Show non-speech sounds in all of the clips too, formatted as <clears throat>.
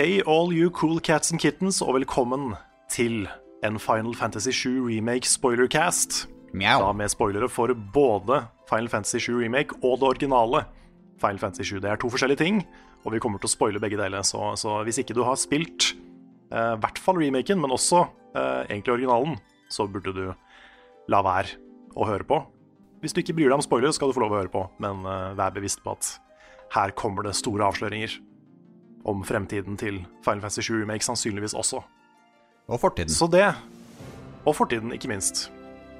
Hey all you cool cats and kittens, og velkommen til en Final Fantasy 7 Remake spoilercast. Da med spoilere for både Final Fantasy 7 Remake og det originale Final Fantasy 7. Det er to forskjellige ting, og vi kommer til å spoile begge deler. Så, så hvis ikke du har spilt eh, hvert fall remaken, men også eh, egentlig originalen, så burde du la være å høre på. Hvis du ikke bryr deg om spoilere, skal du få lov å høre på, men eh, vær bevisst på at her kommer det store avsløringer om fremtiden til Final Fantasy 7 Remake, sannsynligvis også. Og fortiden. Så det, og fortiden ikke minst.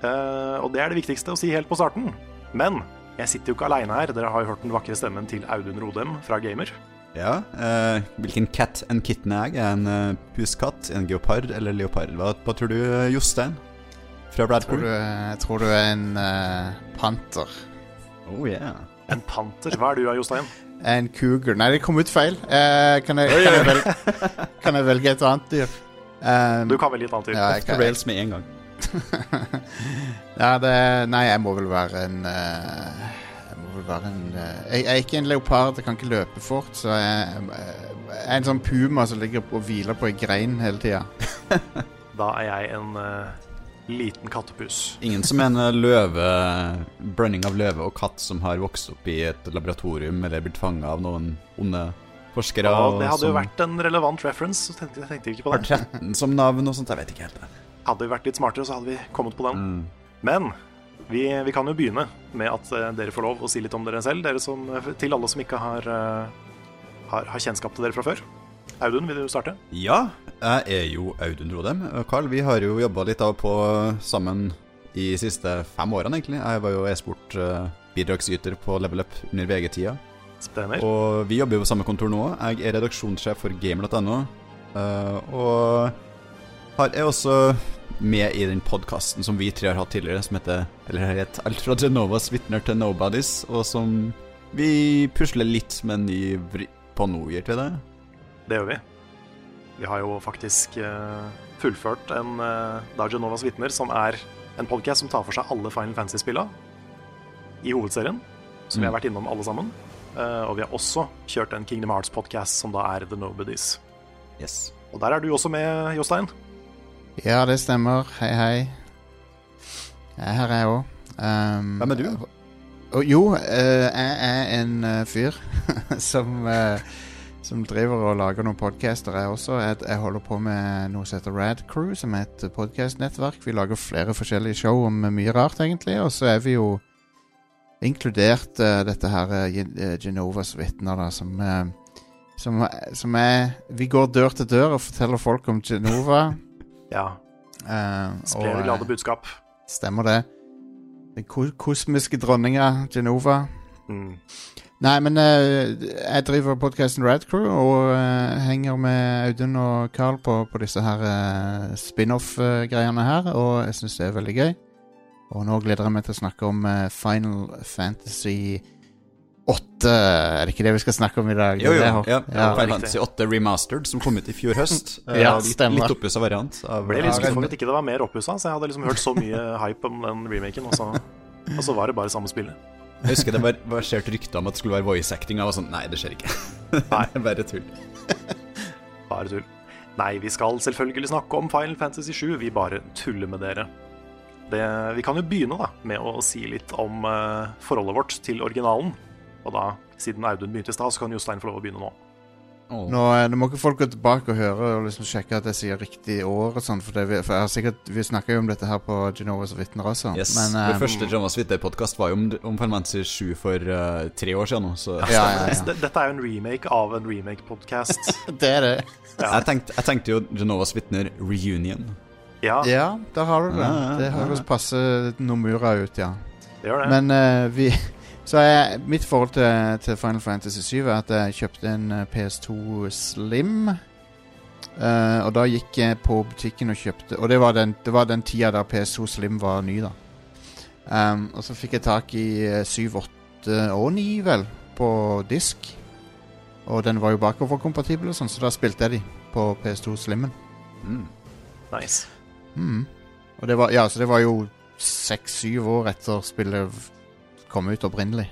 Uh, og det er det viktigste å si helt på starten. Men jeg sitter jo ikke aleine her. Dere har jo hørt den vakre stemmen til Audun Rodem fra Gamer. Ja, Uh, Hvilken cat and kitten er jeg? Er en uh, puskatt, en geopard eller leopard? Hva, hva tror du, eh, Jostein? Fra Tror Radcrew? jeg tror du er en eh, panter. Oh yeah. En panter. Hva er du, Jostein? En cougar. Nei, det kom ut feil. Eh, kan, jeg, kan, jeg velge, kan jeg velge et annet dyr? Um, Du kan velge et annet dyr. ja, jeg Off the kan, rails med en gang. <laughs> ja, det, nei, jeg må vel være en uh, Jeg må vel være en uh, jeg, jeg er ikke en leopard, jeg kan ikke løpe fort, så jeg, jeg er en sånn puma som ligger og hviler på ei grein hele tida. <laughs> Da er jeg en eh, liten kattepus. Ingen som mener eh, løve Blanding av løve og katt som har vokst opp i et laboratorium eller blitt fanga av noen onde forskere. Ja, det hadde jo vært en relevant reference. Så tenkte, jeg tenkte ikke på har det. 13 som navn og sånt. Jeg vet ikke helt. det. Hadde vi vært litt smartere, så hadde vi kommet på den. Men vi, vi kan jo begynne med at eh, dere får lov å si litt om dere selv. Dere som, til alle som ikke har, eh, har, har kjennskap til dere fra før. Audun, vil du starte? Ja, jeg er jo Audun Rodem. Carl, vi har jo jobba litt av på sammen i de siste fem årene, egentlig. Jeg var jo e-sport-bidragsyter på Level Up under VG-tida. Stemmer. Og vi jobber jo på samme kontor nå. Jeg er redaksjonssjef for gamer.no. eh, og har, er også med i den podkasten som vi tre har hatt tidligere, som heter Eller het Alt fra Genovas vitner til Nobodies, og som vi pusler litt med en ny vri på nå, gjør vi det? Det gjør vi. Vi har jo faktisk eh, fullført en uh, Daja Novas vitner, som er en podcast som tar for seg alle Final Fantasy-spilla i hovedserien, som vi har vært innom alle sammen. Eh, og vi har også kjørt en Kingdom Hearts-podcast som da er The Nobodies. Yes. Og der er du også med, Jostein. Ja, det stemmer. Hei, hei. Jeg er her, jeg òg. Um, Hvem er du? jo, eh, jeg er en eh, fyr <laughs> som eh, Som driver og lager noen podcaster, jeg også. Jeg, jeg holder på med noe som heter Rad Crew, som er et podcastnettverk. Vi lager flere forskjellige show om mye rart, egentlig. Og så er vi jo inkludert uh, dette her uh, Genovas vitner, da, som uh, som, som er Vi går dør til dør og forteller folk om Genova. <laughs> Ja. Sprer glade budskap. Stemmer det. Den ko kosmiske dronninga Genova. Mm. Nei, men uh, jeg driver podkasten Radcrew og uh, henger med Audun og Carl på, på disse her uh, spin-off-greiene her, og jeg syns det er veldig gøy. Og nå gleder jeg meg til å snakke om Final Fantasy 8. Er det ikke det vi skal snakke om i dag? Jo, jo. Det Ja, ja. Final Fantasy 8 Remastered, som kom ut i fjor høst. <laughs> Eh, Ja, stemmer. litt oppussa variant. Av, Ble litt skuffet over at ikke det var mer oppussa, så jeg hadde liksom hørt så mye hype om den remaken, og så, og så var det bare samme spillet. Jeg husker det var verserte rykter om at det skulle være voice acting. Og jeg var sånn, nei, det skjer ikke. <laughs> Nei. bare tull. <laughs> Bare tull. Nei, vi skal selvfølgelig snakke om Final Fantasy 7. Vi bare tuller med dere. Det, vi kan jo begynne da, med å si litt om uh, forholdet vårt til originalen. Og da, siden Audun begynte i stad, så kan Jostein få lov å begynne nå. Åh. Nå, eh, nå må ikke folk gå tilbake og høre og liksom sjekke at jeg sier riktig år og sånn, for, det, vi- for jeg har sikkert, vi snakka jo om dette her på Genovas vitner også. Yes. Men det eh, første Genovas vitner-podkast var jo om, om Final 7 for uh, tre år siden nå, så ja, ja, ja. <laughs> Dette er jo en remake av en remake-podkast. <laughs> Det er det. Jeg, tenkte, jeg tenkte jo Genovas vitner reunion. Ja, Ja, der har du det. Ja, ja, Det høres passe Nomura ut, ja. det gjør det. Men uh, vi Så jeg, mitt forhold til, til Final Fantasy 7 er at jeg kjøpte en eh, PS2 Slim. Uh, og da gikk jeg på butikken og kjøpte Og det var den, det var den tida da PS2 Slim var ny, da. Um, og så fikk jeg tak i eh, 7, 8 og 9, vel, på disk. Og den var jo bakoverkompatibel, og sånn, så da spilte jeg de på PS2 Slimmen. Mm. Nice. Mm. Og det var, ja, så det var jo seks-syv år etter spillet kom ut opprinnelig.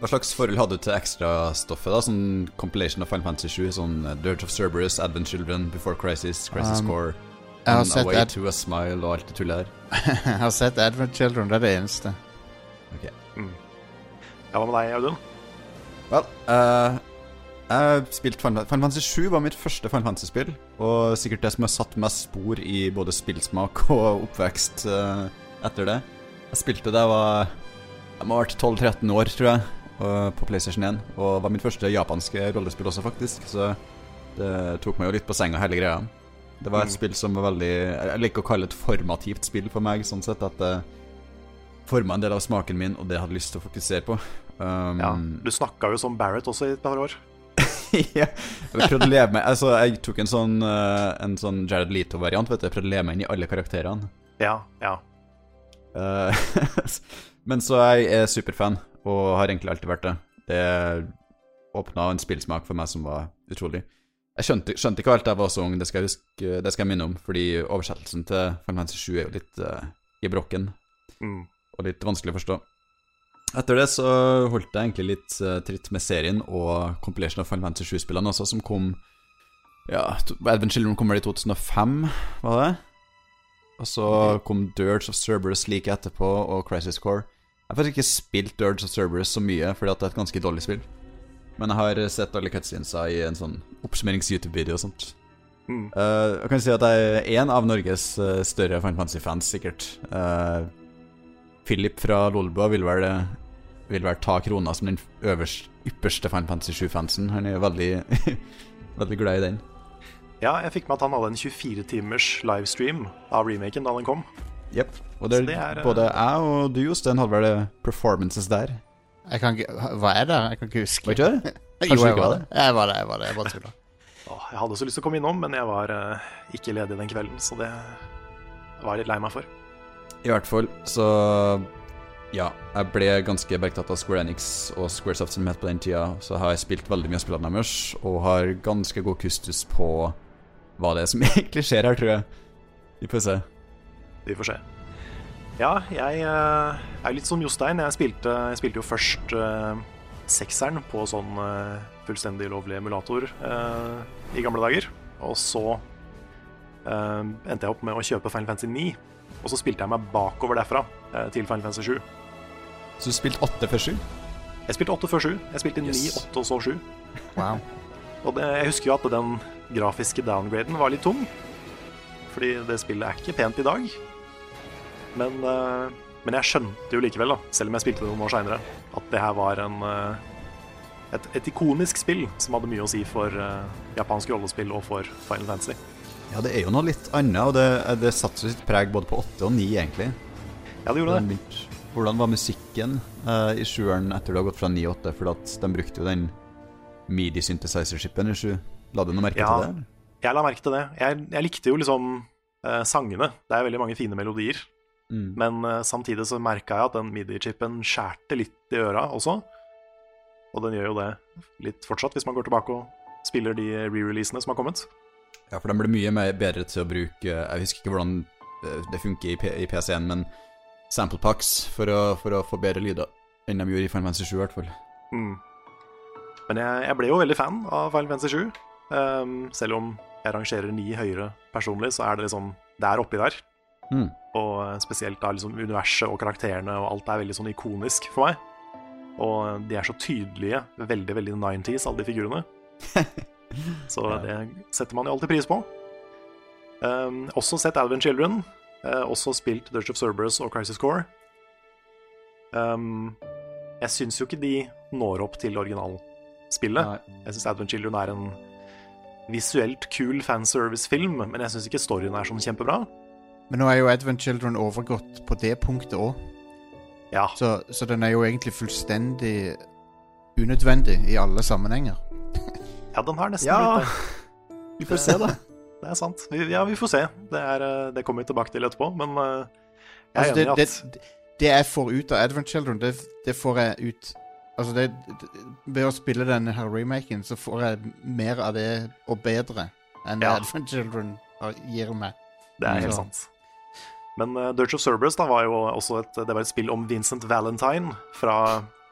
Hva slags forhold hadde du til ekstrastoffet? da? Sånn compilation of Final Fantasy 7, sånn Dirt Dirge of Cerberus, Advent Children, Before Crisis, Crisis Um, Core, Jeg har, sett Away Ad to a Smile og alt det tullet der. <laughs> jeg har sett Advent Children, det er det eneste. Ja, Hva med deg, Audun? Vel, uh, jeg spilte Final Final Fantasy 7 var mitt første Final Fantasy-spill, og sikkert det som har satt mest spor i både spillsmak <laughs> og oppvekst uh, etter det. Jeg spilte det jeg var Jeg må ha vært 12-13 år, tror jeg, på PlayStation 1, og var mitt første japanske rollespill også, faktisk, så det tok meg jo litt på senga, hele greia. Det var et Mm. spill som var veldig Jeg liker å kalle det et formativt spill for meg, sånn sett, at det forma en del av smaken min, og det jeg hadde lyst til å fokusere på. Um, Ja, Du snakka jo som Barrett også i et par år. <laughs> ja. Jeg prøvde å leve meg Altså, jeg tok en sånn, eh, en sånn Jared Leto-variant. vet du Jeg prøvde å leve meg inn i alle karakterene. Ja, ja. Eh, <laughs> men så er jeg er superfan, og har egentlig alltid vært det. Det åpna en spillsmak for meg som var utrolig. Jeg skjønte, skjønte ikke alt da jeg var så ung, det skal jeg, huske, det skal jeg minne om, fordi oversettelsen til Final Fantasy 7 er jo litt uh, i brokken Mm. og litt vanskelig å forstå. Etter det så holdt jeg egentlig litt uh, tritt med serien og compilation av Final Fantasy 7-spillene også, som kom Ja, Advent Children kom vel i 2005, var det? Og så kom Dirge of Cerberus like etterpå, og Crisis Core. Har faktisk ikke spilt Urge of Cerberus så mye, fordi at det er et ganske dårlig spill. Men jeg har sett alle cutscenesa i en sånn oppsummerings-YouTube-video og sånt. Mm. Uh, jeg kan si at jeg er en av Norges eh, større Final Fantasy-fans, sikkert. Uh, Philip fra Lolbua vil vel, vil vel ta krona som den øverst, ypperste Final Fantasy 7-fansen. Han er veldig, <laughs> veldig glad i den. Ja, jeg fikk med at han hadde en 24 timers livestream av remaken da den kom. Jepp. Og det, Så det er, eh, både jeg og du, Jostein, hadde vel eh, performances der. Jeg kan ikke Hva jeg det? Jeg kan ikke huske. <laughs> Var ikke det? Jo, jeg var det. Jeg var det. Jeg var det, jeg bare tulla. <laughs> Jeg hadde også lyst til å komme innom, men jeg var uh, ikke ledig den kvelden, så det var jeg litt lei meg for. I hvert fall, så Ja, jeg ble ganske bergtatt av Square Enix og Squaresoft som het på den tida. Så har jeg spilt veldig mye av spillene deres, og har ganske god kustus på hva det er som <laughs> egentlig skjer her, tror jeg. Vi får se. Vi får se. Ja, jeg er er litt som Jostein. Jeg spilte, jeg spilte jo først uh, sekseren på sånn uh, fullstendig lovlig emulator eh, i gamle dager. Og så eh, endte jeg opp med å kjøpe Final Fantasy 9. Og så spilte jeg meg bakover derfra eh, til Final Fantasy 7. Så du spilte 8 før 7? Jeg spilte 8 før 7. Jeg spilte 9, Yes. 8 og så 7. Wow. Og det, jeg husker jo at den grafiske downgraden var litt tung. Fordi det spillet er ikke pent i dag. Men, eh, men jeg skjønte jo likevel, da, selv om jeg spilte det noen år seinere, at det her var en eh, et, et ikonisk spill som hadde mye å si for eh, japansk rollespill og for Final Fantasy. Ja, det er jo noe litt annet, og det, det satte sitt preg både på åtte og ni, egentlig. Ja, det gjorde det. hvordan var musikken uh, i sjueren etter du har gått fra 9-8? For at de brukte jo den midi-synthesizer-shipen i sju. La du noe merke Ja. til det? eller? Jeg la merke til det. Jeg, jeg likte jo liksom uh, sangene. Det er veldig mange fine melodier. Mm. Men uh, samtidig så merka jeg at den midi-chipen skjærte litt i øra også. Og den gjør jo det litt fortsatt, hvis man går tilbake og spiller de re-releasene som har kommet. Ja, for de ble mye mer bedre til å bruke Jeg husker ikke hvordan eh, det funker i, i PC-en, men sample packs for å, for å få bedre lyder enn de gjorde i Final Fantasy 7, i hvert fall. Mm. Men jeg, jeg ble jo veldig fan av Final Fantasy 7. Um, selv om jeg rangerer ni høyere personlig, så er det liksom Det er oppi der. Mm. Og eh, spesielt da liksom universet og karakterene og alt er veldig sånn ikonisk for meg. Og de er så tydelige, veldig veldig 90s, alle de figurene. <laughs> Så det setter man jo alltid pris på. Um, også sett Alvin Children. Uh, også spilt Dirge of Cerberus og Crisis Core. Um, jeg syns jo ikke de når opp til originalspillet. Nei. Jeg syns Advent Children er en visuelt kul fanservice-film, men jeg syns ikke storyen er sånn kjempebra. Men nå er jo Advent Children overgått på det punktet òg. Ja. Så, så den er jo egentlig fullstendig unødvendig i alle sammenhenger. ja, den har nesten Ja. blitt det. <laughs> Vi får se, da. Det er sant. Vi, ja, vi får se. Det, er, eh, det kommer vi tilbake til etterpå, men eh, jeg er Altså, det, enig i at det, det jeg får ut av Advent Children, det, det får jeg ut Altså, det, det, ved å spille denne her remaken, så får jeg mer av det, og bedre, enn Ja. Advent Children gir meg. Det er helt Så- sant. Men uh, Dirge of Cerberus da, var jo også et, det var et spill om Vincent Valentine fra,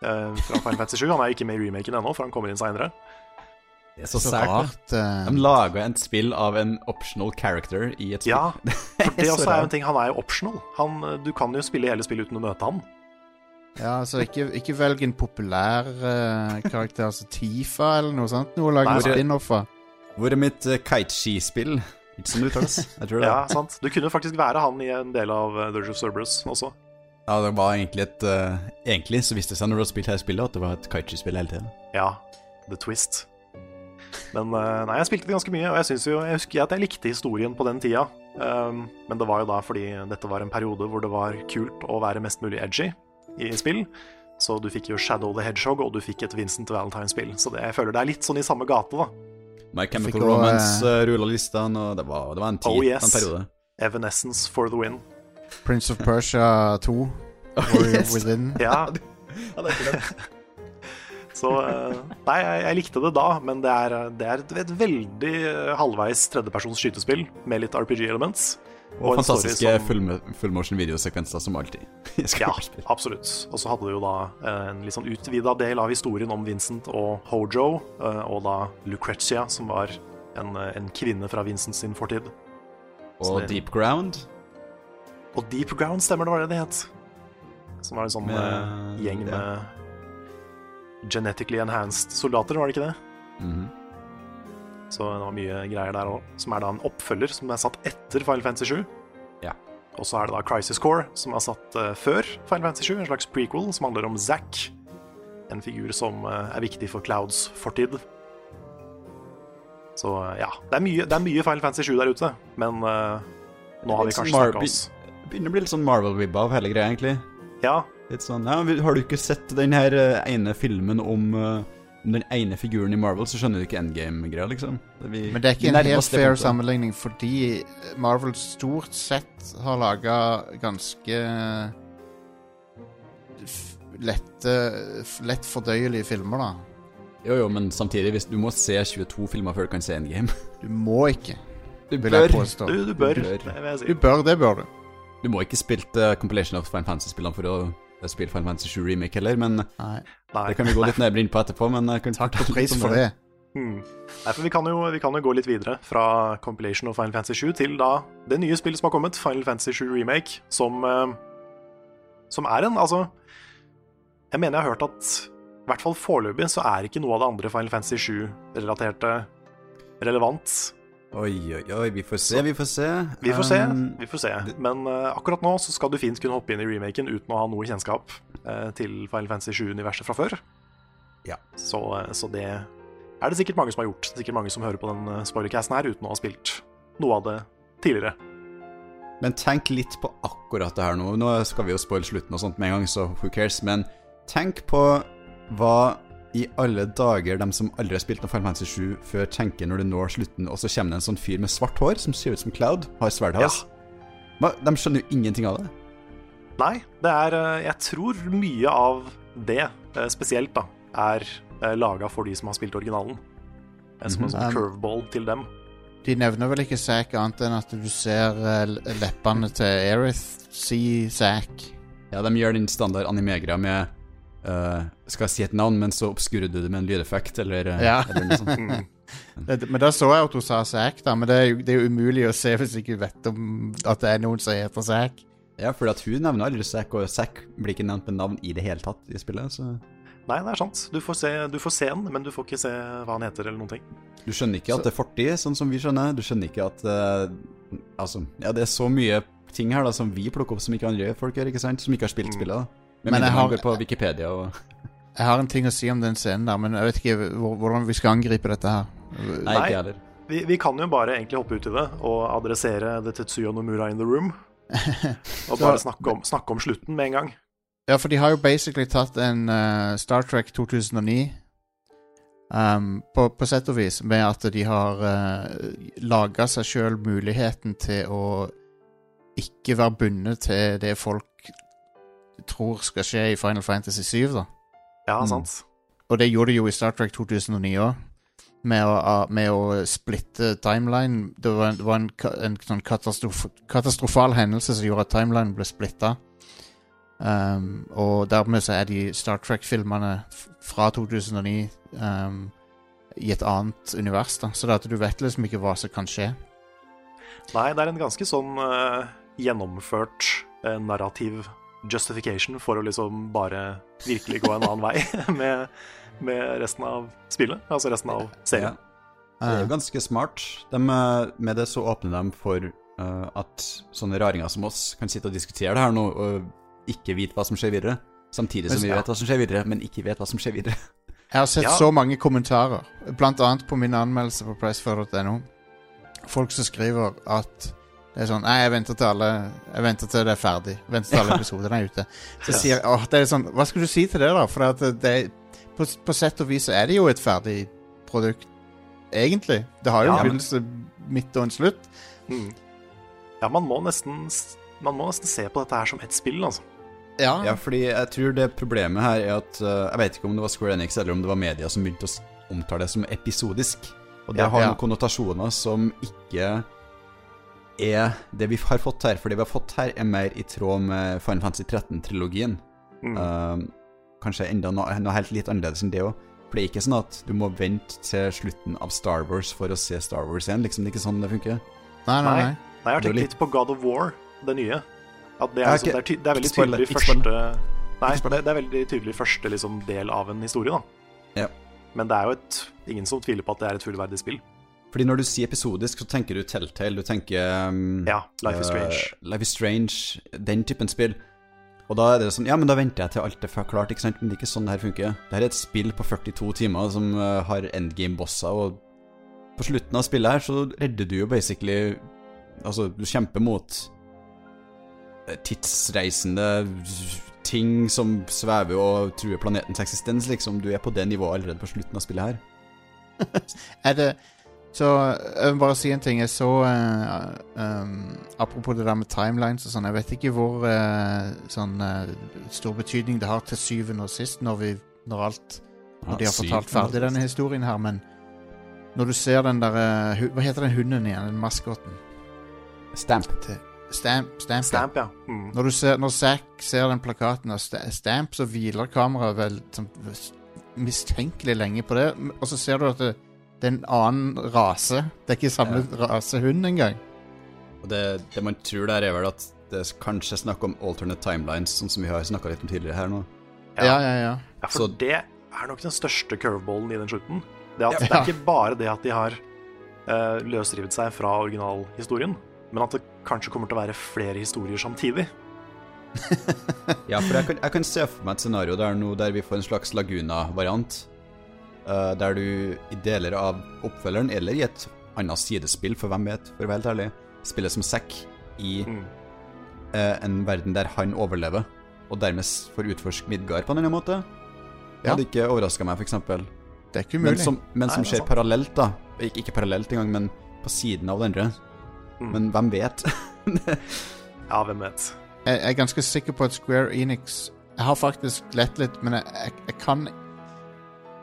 uh, fra Final Fantasy 7. Han er ikke med i remaken ennå, for han kommer inn seinere. Det er så, Så sært. eh, De laga et spill av en optional character i et spill. Ja, <laughs> for det er også er en ting. Han er jo optional. Han, du kan jo spille hele spillet uten å møte han. Ja, altså ikke, ikke velg en populær uh, karakter, altså Tifa eller noe sånt. Noe å lage spin-off av. Hvor er mitt uh, kiteski-spill? Sånn det uttales? Jeg tror det. Ja, sant? Du kunne faktisk være han i en del av Dirge of Cerberus også. Ja, det var egentlig et uh, Egentlig så viste det seg når du har spilt her spillet, at det var et Kaichi-spill hele tiden. Ja, The Twist. Men uh, nei, jeg spilte det ganske mye, og jeg syns jo Jeg husker at jeg likte historien på den tida. Um, men det var jo da fordi dette var en periode hvor det var kult å være mest mulig edgy i spill. Så du fikk jo Shadow the Hedgehog, og du fikk et Vincent Valentine-spill. Så det, jeg føler det er litt sånn i samme gate, da. My Chemical fikk Romance uh, rulla listene, og det var, det var en tid, Oh, yes. en periode. Evanescence for the win. Prince of Persia 2. <laughs> Oh, yes. Within. Ja. <laughs> <laughs> Så eh, Nei, jeg, jeg likte det da, men det er, det er et, et veldig eh, halvveis tredjepersons skytespill med litt RPG-elements. Og, og fantastiske som- full, motion videosekvenser, som alltid. <laughs> Ja, absolutt. Og så hadde du jo da eh, en litt sånn utvida del av historien om Vincent og Hojo, eh, og da Lucrezia, som var en, eh, en kvinne fra Vincent sin fortid. Og det- Deep Ground. Og Deep Ground stemmer det var det det het. Som var en sånn Med- gjeng med genetically enhanced soldater, var det ikke det? Mhm. Så det var mye greier der òg. Som er da en oppfølger som er satt etter Final Fantasy 7. Ja. Og så er det da Crisis Core, som er satt uh, før Final Fantasy 7. En slags prequel som handler om Zack. En figur som uh, er viktig for Clouds fortid. Så uh, ja. Det er mye, det er mye Final Fantasy 7 der ute, men nå har vi sånn kanskje Mar- snakka oss Begynner å bli litt sånn Marvel-vibba av hele greia, egentlig. Ja. Litt sånn, ja, Har du ikke sett den her ene filmen om den ene figuren i Marvel, så skjønner du ikke endgame-greia, liksom. vi, Men det er ikke en helt fair punktet. sammenligning, fordi Marvel stort sett har laga ganske lette, lett fordøyelige filmer, da. Jo, jo, men samtidig, hvis du må se 22 filmer før du kan se Endgame <laughs> Du må ikke, Du vil jeg påstå. Du, du bør, Du bør. det Du bør, det bør du. Du må ikke spilt uh, compilation of Final Fantasy-spillene for å spille Final Fantasy 7 Remake heller, men Nei. Nei. det kan vi gå litt nærmere inn på etterpå. Men jeg kan Takk for pris for det. Hmm. Nei, for vi kan, jo, vi kan jo gå litt videre fra compilation og Final Fantasy 7 til da det nye spillet som har kommet, Final Fantasy 7 Remake, som, eh, som er en Altså, jeg mener jeg har hørt at i hvert fall foreløpig så er ikke noe av det andre Final Fantasy 7-relaterte relevant. Oi, oi, oi, vi får se, vi får se. Vi får se, Um, vi får se. Men uh, akkurat nå så skal du fint kunne hoppe inn i remaken uten å ha noe kjennskap uh, til Final Fantasy 7-universet fra før. Ja. Så, uh, så det er det sikkert mange som har gjort. Sikkert mange som hører på den spoilercasten her uten å ha spilt noe av det tidligere. Men tenk litt på akkurat det her nå. Nå skal vi jo spoile slutten og sånt med en gang, så who cares? Men tenk på hva i alle dager de som aldri har spilt noe Final Fantasy 7 før, tenker når det når slutten, og så kommer det en sånn fyr med svart hår som ser ut som Cloud, har sverdhals. Ja. De skjønner jo ingenting av det. Nei, det er eh, Jeg tror mye av det, eh, spesielt, da, er laga for de som har spilt originalen. Eh, Som en sånn Mhm. curveball til dem. De nevner vel ikke Zack annet enn at du ser eh, leppene til Erith si Zack. Ja, de gjør den standard animegreia med eh, Skal jeg si et navn, men så obskurer du det med en lydeffekt, eller, eh, Ja. eller noe sånt. <laughs> Mm. Det- Men da så jeg at hun sa Zack, da. Men det er, jo, det er jo umulig å se hvis ikke vet om at det er noen som heter Zack. Ja, for at hun nevner aldri Zack, og Zack blir ikke nevnt med navn i det hele tatt i spillet. Så Nei, det er sant. Du får, se, du får se den, men du får ikke se hva han heter, eller noen ting. du skjønner ikke at det er fortid, sånn som vi skjønner. Du skjønner ikke at uh, Altså, ja, det er så mye ting her da som vi plukker opp som ikke andre folk gjør, ikke sant? Som ikke har spilt spillet. da. Med Men mindre jeg man har- går på Wikipedia og Jeg har en ting å si om den scenen der, men jeg vet ikke hvordan vi skal angripe dette her. Nei, ikke heller. vi, vi, kan jo bare egentlig hoppe ut i det og adressere The Tsuyo Nomura in the room. <laughs> Og bare snakke om, snakke om, slutten med en gang. Ja, for de har jo basically tatt en uh, Star Trek 2009 um, på, på, sett og vis, med at de har uh, laga seg sjøl muligheten til å ikke være bundet til det folk tror skal skje i Final Fantasy 7, da. Ja, sant. Mm. Og det gjorde de jo i Star Trek 2009 òg med med å splitte timeline. Det var, det var en, en, sånn katastrof, katastrofal hendelse som gjorde at timeline ble splitta. Um, og dermed så er de Star Trek-filmene fra 2009 um, i et annet univers. da Så det at du vet liksom ikke hva som kan skje. Nei, det er en ganske sånn uh, gjennomført uh, narrativ justification for å liksom bare virkelig gå en annen vei <laughs> med med resten av spillet, altså resten av serien. Ja. Det er jo ganske smart. De, eh, med det så åpner de for uh, at sånne raringer som oss kan sitte og diskutere det her nå, og ikke vite hva som skjer videre. Samtidig som vi vet hva som skjer videre, men ikke vet hva som skjer videre. <laughs> Jeg har sett ja. så mange kommentarer, blant annet på min anmeldelse på pressfur.no. Folk som skriver at det er sånn Nei, jeg venter til alle Jeg venter til det er ferdig. Jeg venter til alle episodene er ute. Så sier jeg åh, det er sånn Hva skal du si til det, da? For det, det, på, på, sett og vis er det jo et ferdig produkt, egentlig. Det har jo ja, en begynnelse, midt og en slutt. Mm. Ja, man må, nesten, man må nesten se på dette her som ett spill, altså. Ja. ja, fordi jeg tror det problemet her er at uh, Jeg vet ikke om det var Square Enix eller om det var media som begynte å omtale det som episodisk. Og det ja, har noen konnotasjoner som ikke er det vi har fått her. For det vi har fått her, er mer i tråd med Final Fantasy 13-trilogien. Mm. Uh, kanskje enda noe, noe helt litt annerledes enn det òg. For det er ikke sånn at du må vente til slutten av Star Wars for å se Star Wars igjen. Liksom, det er ikke sånn det funker. Nei, nei, nei. nei jeg har tenkt litt på God of War, det nye. At det er, liksom, det er, det er veldig tydelig første Nei, det, det, er veldig tydelig første liksom, del av en historie, da. Ja. Men det er jo et, ingen som tviler på at det er et fullverdig spill. Fordi når du sier episodisk, så tenker du Telltale, du tenker um, Ja, Life is Strange. Uh, Life is Strange, den typen spill. Og da er det sånn Ja, men da venter jeg til alt er klart, ikke sant? Men det er ikke sånn det her funker. Det her er et spill på 42 timer som uh, har endgame-bosser, og på slutten av spillet her så redder du jo basically Altså, du kjemper mot eh, tidsreisende ting som svever og truer planetens eksistens, liksom. Du er på det nivået allerede på slutten av spillet her. <laughs> er det så jeg vil bare si en ting. Jeg så uh, um, Apropos det der med timelines og sånn. Jeg vet ikke hvor uh, sånn uh, stor betydning det har til syvende og sist når, vi, når alt Når de har fortalt ferdig denne historien her, men når du ser den der Hva heter den hunden igjen? Den maskoten? Stamp. Stamp, stamp, stamp ja. Mm. Når, ser, når Zack ser den plakaten av Stamp, så hviler kameraet vel sånn, mistenkelig lenge på det, og så ser du at det det er en annen rase. Det er ikke samme ja. rase hund engang. Og det, det, man tror der, er vel at det er kanskje snakk om alternate timelines, sånn som vi har snakka litt om tidligere her nå. Ja, ja, ja. ja. ja for Så, det er nok den største curveballen i den slutten. Det, at, det er ikke bare det at de har uh, løsrevet seg fra originalhistorien, men at det kanskje kommer til å være flere historier samtidig. <laughs> ja, for jeg kan, jeg kan, se for meg et scenario der, nå, der vi får en slags Laguna-variant. Uh, der du i deler av oppfølgeren, eller i et annet sidespill, for hvem vet, for å være helt ærlig, spiller som Zack i mm. uh, en verden der han overlever, og dermed får utforske Midgard på en annen måte. Det hadde ikke overraska meg, f.eks. Det er ikke umulig. Men som, men som skjer parallelt, da. Ikke, ikke parallelt engang, men på siden av det andre. Mm. Men hvem vet? <laughs> ja, hvem vet. Jeg er ganske sikker på at Square Enix Jeg har faktisk lett litt, men jeg, jeg, jeg kan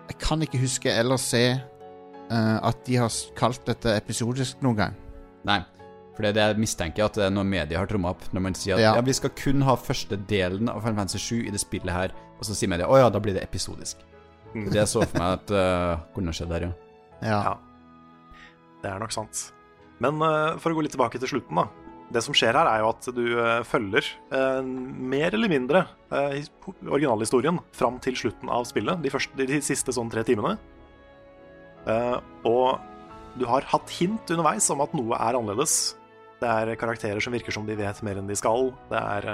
jeg kan ikke huske eller se uh, at de har kalt dette episodisk noen gang. Nei, for det er det jeg mistenker at det er noe media har tromma opp. Når man sier at ja. ja. vi skal kun ha første delen av Final Fantasy 7 i det spillet her, og så sier media å ja, da blir det episodisk. Mm. Det så for meg at uh, kunne skjedd der, ja. ja. ja. Det er nok sant. Men uh, for å gå litt tilbake til slutten, da det som skjer her, er jo at du uh, følger eh, mer eller mindre eh, originalhistorien fram til slutten av spillet, de, første, de siste sånn tre timene. og du har hatt hint underveis om at noe er annerledes. Det er karakterer som virker som de vet mer enn de skal. Det er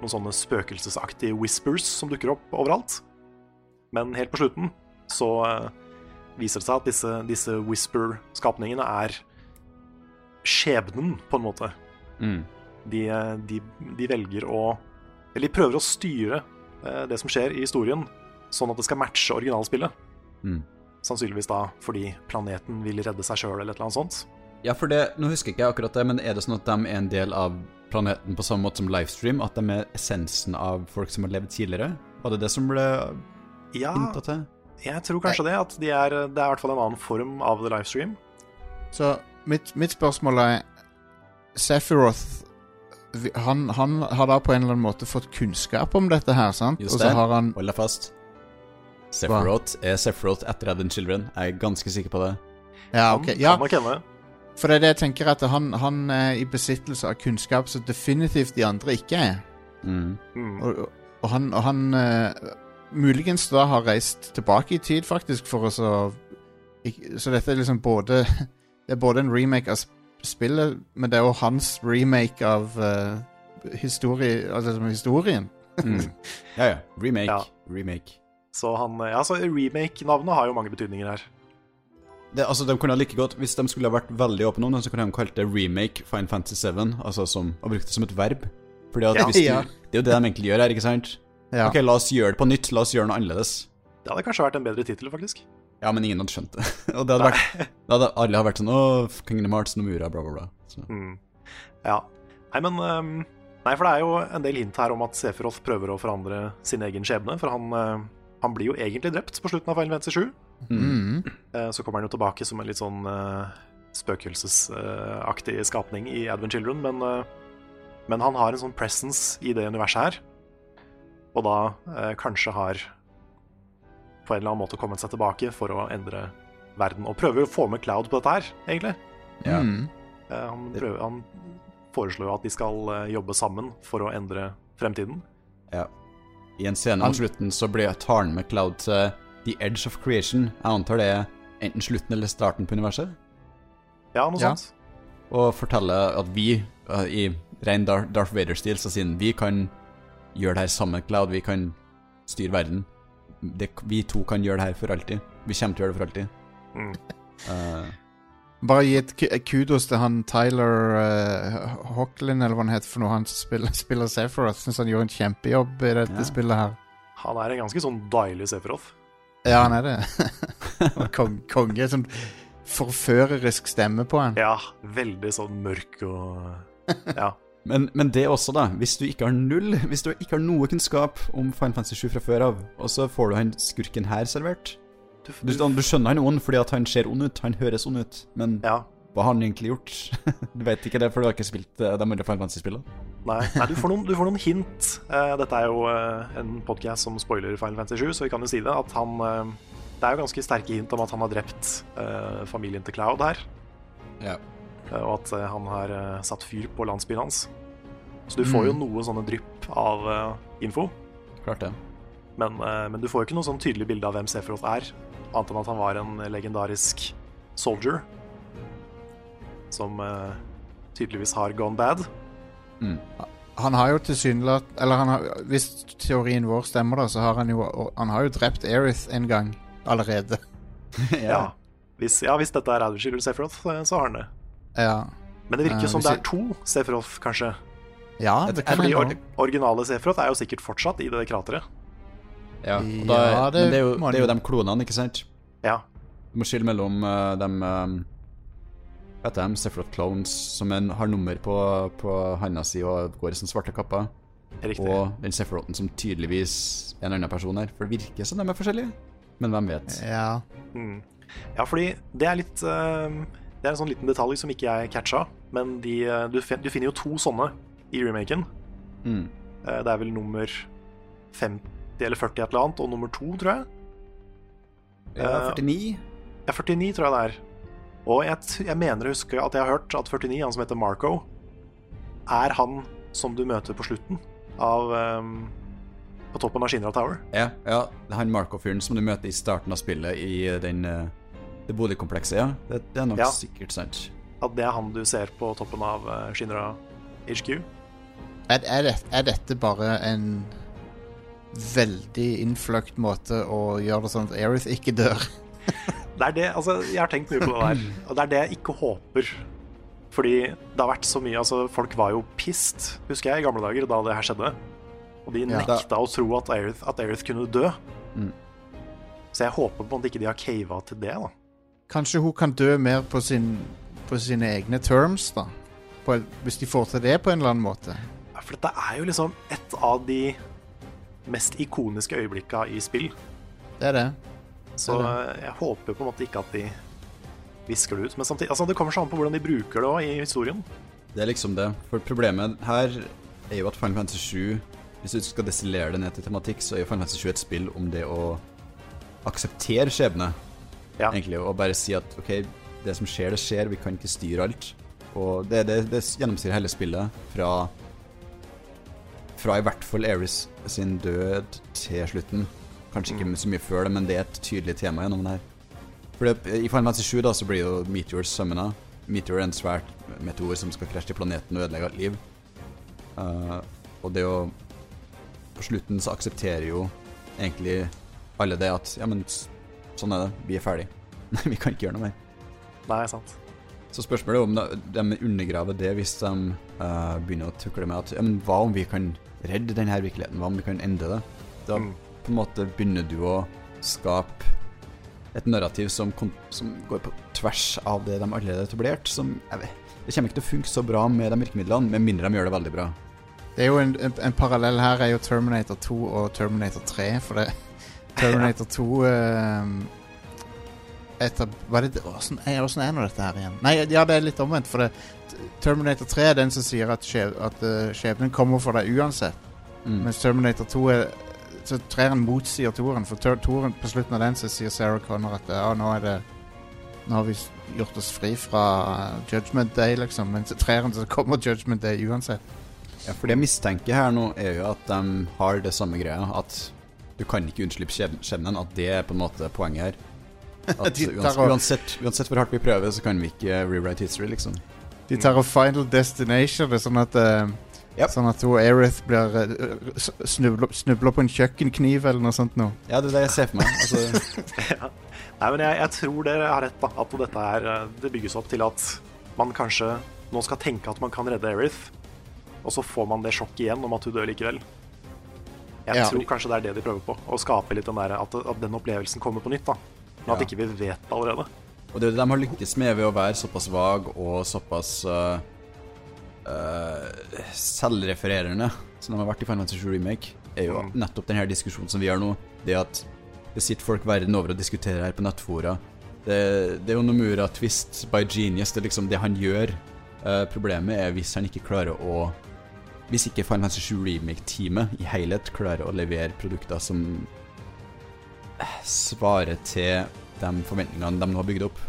noen sånne spøkelsesaktige whispers som dukker opp overalt. Men helt på slutten så viser det seg at disse, disse Whisper-skapningene er skjebnen, på en måte. Mm. De, de, de velger å Eller de prøver å styre eh, det som skjer i historien, sånn at det skal matche originalspillet. Mm. Sannsynligvis da fordi planeten vil redde seg sjøl, eller et eller annet sånt. Ja, for det, nå husker ikke jeg akkurat det, men er det sånn at de er en del av planeten på samme måte som livestream? At de er essensen av folk som har levd tidligere? Var det det som ble Ja, hinta til? jeg tror kanskje det. At de er, det er i hvert fall en annen form av the livestream. Så mitt, mitt spørsmål er Sephiroth han, han har da på en eller annen måte fått kunnskap om dette her, sant? Just Og så har han Hold deg fast. Sephiroth er Sephiroth etter Advent Children. Jeg er ganske sikker på det. Ja, ok. Ja, for det er det jeg tenker at han, han er i besittelse av kunnskap som definitivt de andre ikke er. Mm. Mm. Og, og han, og han uh, muligens da har reist tilbake i tid, faktisk, for å så Så dette er liksom både <laughs> Det er både en remake av spillet, men det er jo hans remake av uh, historie, altså historien. Mm. <laughs> Ja, ja. Remake. Ja. Remake. Så han, altså, remake-navnet har jo mange betydninger her. Det, altså, de kunne ha like godt, Hvis de skulle ha vært veldig åpne om det, så kunne de kalt det remake Fine Fantasy 7, altså som, og brukt det som et verb. Fordi at Ja. hvis du, Ja. Det er jo det de egentlig gjør her, ikke sant? Ja. Ok, la oss gjøre det på nytt, la oss gjøre noe annerledes. Det hadde kanskje vært en bedre tittel, faktisk. Ja, men ingen hadde skjønt det. <laughs> og det hadde vært, det hadde alle hadde vært sånn Å, Kingdom Hearts, Nomura, bla, bla, bla. Mm. Ja. Nei, men um, Nei, for det er jo en del hint her om at Sephiroth prøver å forandre sin egen skjebne. For han, eh, han blir jo egentlig drept på slutten av Final Fantasy 7. Mm. Eh, Så kommer han jo tilbake som en litt sånn uh, spøkelsesaktig skapning i Advent Children, men, uh, men han har en sånn presence i det universet her. Og da uh, kanskje har på en eller annen måte kommet seg tilbake for å endre verden. Og prøver å få med Cloud på dette her, egentlig. Ja. Mm. Eh, Han, prøver, han foreslår jo at de skal eh, jobbe sammen for å endre fremtiden. Ja. I en scene mot slutten så blir talen med Cloud til The Edge of Creation. Jeg antar det er enten slutten eller starten på universet. Ja, noe Ja. sånt. Og forteller at vi, eh, i ren Darth Vader-stil, så sier han vi kan gjøre det her sammen med Cloud. Vi kan styre verden. Det, vi to kan gjøre det her for alltid. Vi kommer til å gjøre det for alltid. Mm. Uh, Bare gi et kudos til han Tyler uh, Hocklin, eller hva han heter for noe. Han spiller, <laughs> spiller Sephiroth. Syns han gjorde en kjempejobb i dette Ja. spillet her. Han er en ganske sånn deilig Sephiroth. Ja, han er det. <laughs> Kong, konge. Sånn forførerisk stemme på han. Ja, veldig sånn mørk og Ja. Men, men det også, da. Hvis du ikke har null Hvis du ikke har noe kunnskap om Final Fantasy 7 fra før av, og så får du han skurken her servert Du, Du, du skjønner han er ond fordi at han ser ond ut, han høres ond ut, men ja. hva har han egentlig gjort? <laughs> du vet ikke det, for du har ikke spilt eh, de andre Final Fantasy-spillene. Nei, nei du, får noen, du får noen hint. Uh, dette er jo uh, en podcast som spoiler Final Fantasy 7, så vi kan jo si det. At han uh, Det er jo ganske sterke hint om at han har drept familien til Cloud her. Ja. Eh, og at eh, han har eh, satt fyr på landsbyen hans. Så du får jo Mm. noe sånne drypp av info. Klart det. Men, men du får jo ikke noe sånn tydelig bilde av hvem Sephiroth er, annet enn at han var en legendarisk soldier som tydeligvis har gone bad. Han har jo tilsynelatende Eller han har, hvis teorien vår stemmer, da, så har han jo Han har jo drept Erith en gang allerede. <laughs> Ja. Hvis, ja, hvis dette er Advent Sefroth, så har han det. Ja. Men det virker Eh, jo som hvis det er to Sephiroth, kanskje. Ja, det kan Fordi De or originale Sephiroth er jo sikkert fortsatt i det krateret. Ja, og Ja, det men det er, jo, det er jo de klonene, ikke sant? Ja. Du må skille mellom uh, dem um, Vet du, de? Sephiroth Clones, som en, har nummer på, på handa si og går i sånne svarte kapper. Riktig. Og den Sephirothen som tydeligvis er en annen person her. For det virker som de er forskjellige. Men hvem vet? Ja. Mm. Ja, fordi det er litt eh, Det er en sånn liten detalj som ikke jeg catcha, men de, eh, du, fin- du finner jo to sånne i remaken. Mm. Eh, det er vel nummer 50 eller 40 et eller annet, og nummer to, tror jeg. Ja, 49. Ja, 49 tror jeg det er. Og jeg, jeg mener å huske at jeg har hørt at 49, han som heter Marco, er han som du møter på slutten av um, På toppen av Shinra Tower. Ja, ja, han Marco-fyren som du møter i starten av spillet i den, uh, det boligkomplekset, ja. Det, det er nok Ja. sikkert sant. At det er han du ser på toppen av eh, Shinra HQ. Er, er, det, er dette bare en veldig innfløkt måte å gjøre det sånn at Aerith ikke dør? <laughs> Det er det, altså, jeg har tenkt mye på det der, og det er det jeg ikke håper. Fordi det har vært så mye altså, Folk var jo pissed, husker jeg, i gamle dager da det her skjedde. Og de Ja. nekta å tro at Aerith, at Aerith kunne dø. Mm. Så jeg håper på en måte ikke de har cava til det. da Kanskje hun kan dø mer på, sin, på sine egne terms, da. På, hvis de får til det på en eller annen måte. Ja, For dette er jo liksom et av de mest ikoniske øyeblikka i spill. Det er det. Så Det jeg håper på en måte ikke at de visker det ut. Men samtidig, altså det kommer så an på hvordan de bruker det òg i historien. Det er liksom det. For problemet her er jo at Final Fantasy 7 Hvis du skal destillere det ned til tematikk, så er jo Final Fantasy 7 et spill om det å akseptere skjebne. Ja. Egentlig, og bare si at OK, det som skjer, det skjer. Vi kan ikke styre alt. Og det, det, det gjennomsyrer hele spillet fra Fra i hvert fall Eris sin død til slutten. Kanskje ikke så mye før det, men det er et tydelig tema gjennom det her. For det, I Final Fantasy 7 da, så blir jo Meteor summona. Meteor er en svært meteor som skal krasje til planeten og ødelegge alt liv. Uh, og det å På slutten så aksepterer jo egentlig alle det at Ja, men sånn er det. Vi er ferdig. <laughs> Nei, vi kan ikke gjøre noe mer. Nei, sant. Så spørsmålet er om de, de undergraver det hvis de uh, begynner å tukle med at ja, men hva om vi kan redde denne virkeligheten? Hva om vi kan endre det? Da Mm. på en måte begynner du å skape et narrativ som, som går på tvers av det de allerede har etablert. Som, jeg vet, det kommer ikke til å funke så bra med de virkemidlene, med mindre de gjør det veldig bra. Det er jo en, en, en parallell her er jo Terminator 2 og Terminator 3, for det Terminator 2 uh, etter, hva er det, hvordan, er, hvordan er nå dette her igjen? Nei, ja, det er litt omvendt, for det, Terminator 3 er den som sier at, skjeb, at uh, skjebnen kommer for deg uansett. Mm. Mens Terminator 2 er Så treeren motsier toeren. For toeren på slutten av den så sier Sarah Connor at ja, nå er det Nå har vi gjort oss fri fra Judgment Day, liksom. Men treeren så kommer Judgment Day uansett. Ja, for det jeg mistenker her nå, er jo at de har det samme greia. At du kan ikke unnslippe skjeb- skjebnen. At det er på en måte poenget her. <laughs> At uansett, uansett, uansett hvor hardt vi prøver, så kan vi ikke rewrite history, liksom. De tar og Final Destination det, sånn at uh, Yep. Sånn at hun Aerith blir uh, snubler, snubler på en kjøkkenkniv eller noe sånt noe. Ja, det er det jeg ser for meg. Altså, <laughs> Nei, men jeg, jeg tror dere har rett, da. At dette er eh, Det bygges opp til at man kanskje nå skal tenke at man kan redde Aerith, og så får man det sjokket igjen om at hun dør likevel. Jeg Ja. tror kanskje det er det de prøver på. Å skape litt den der, at, at den opplevelsen kommer på nytt. da Men at ikke vi vet det allerede. og det er det de har lykkes med ved å være såpass vag og såpass uh, uh, selvrefererende som de har vært i Final Fantasy 7 Remake, er jo Mm. nettopp denne diskusjonen som vi har nå. Det at det sitter folk verden over og diskuterer her på nettfora. Det, det er jo Nomura twist by genius. Det er liksom det han gjør. Uh, problemet er hvis han ikke klarer å Hvis ikke Final Fantasy 7 Remake-teamet i helhet klarer å levere produkter som eh, svarer til de forventningene de nå har bygd opp.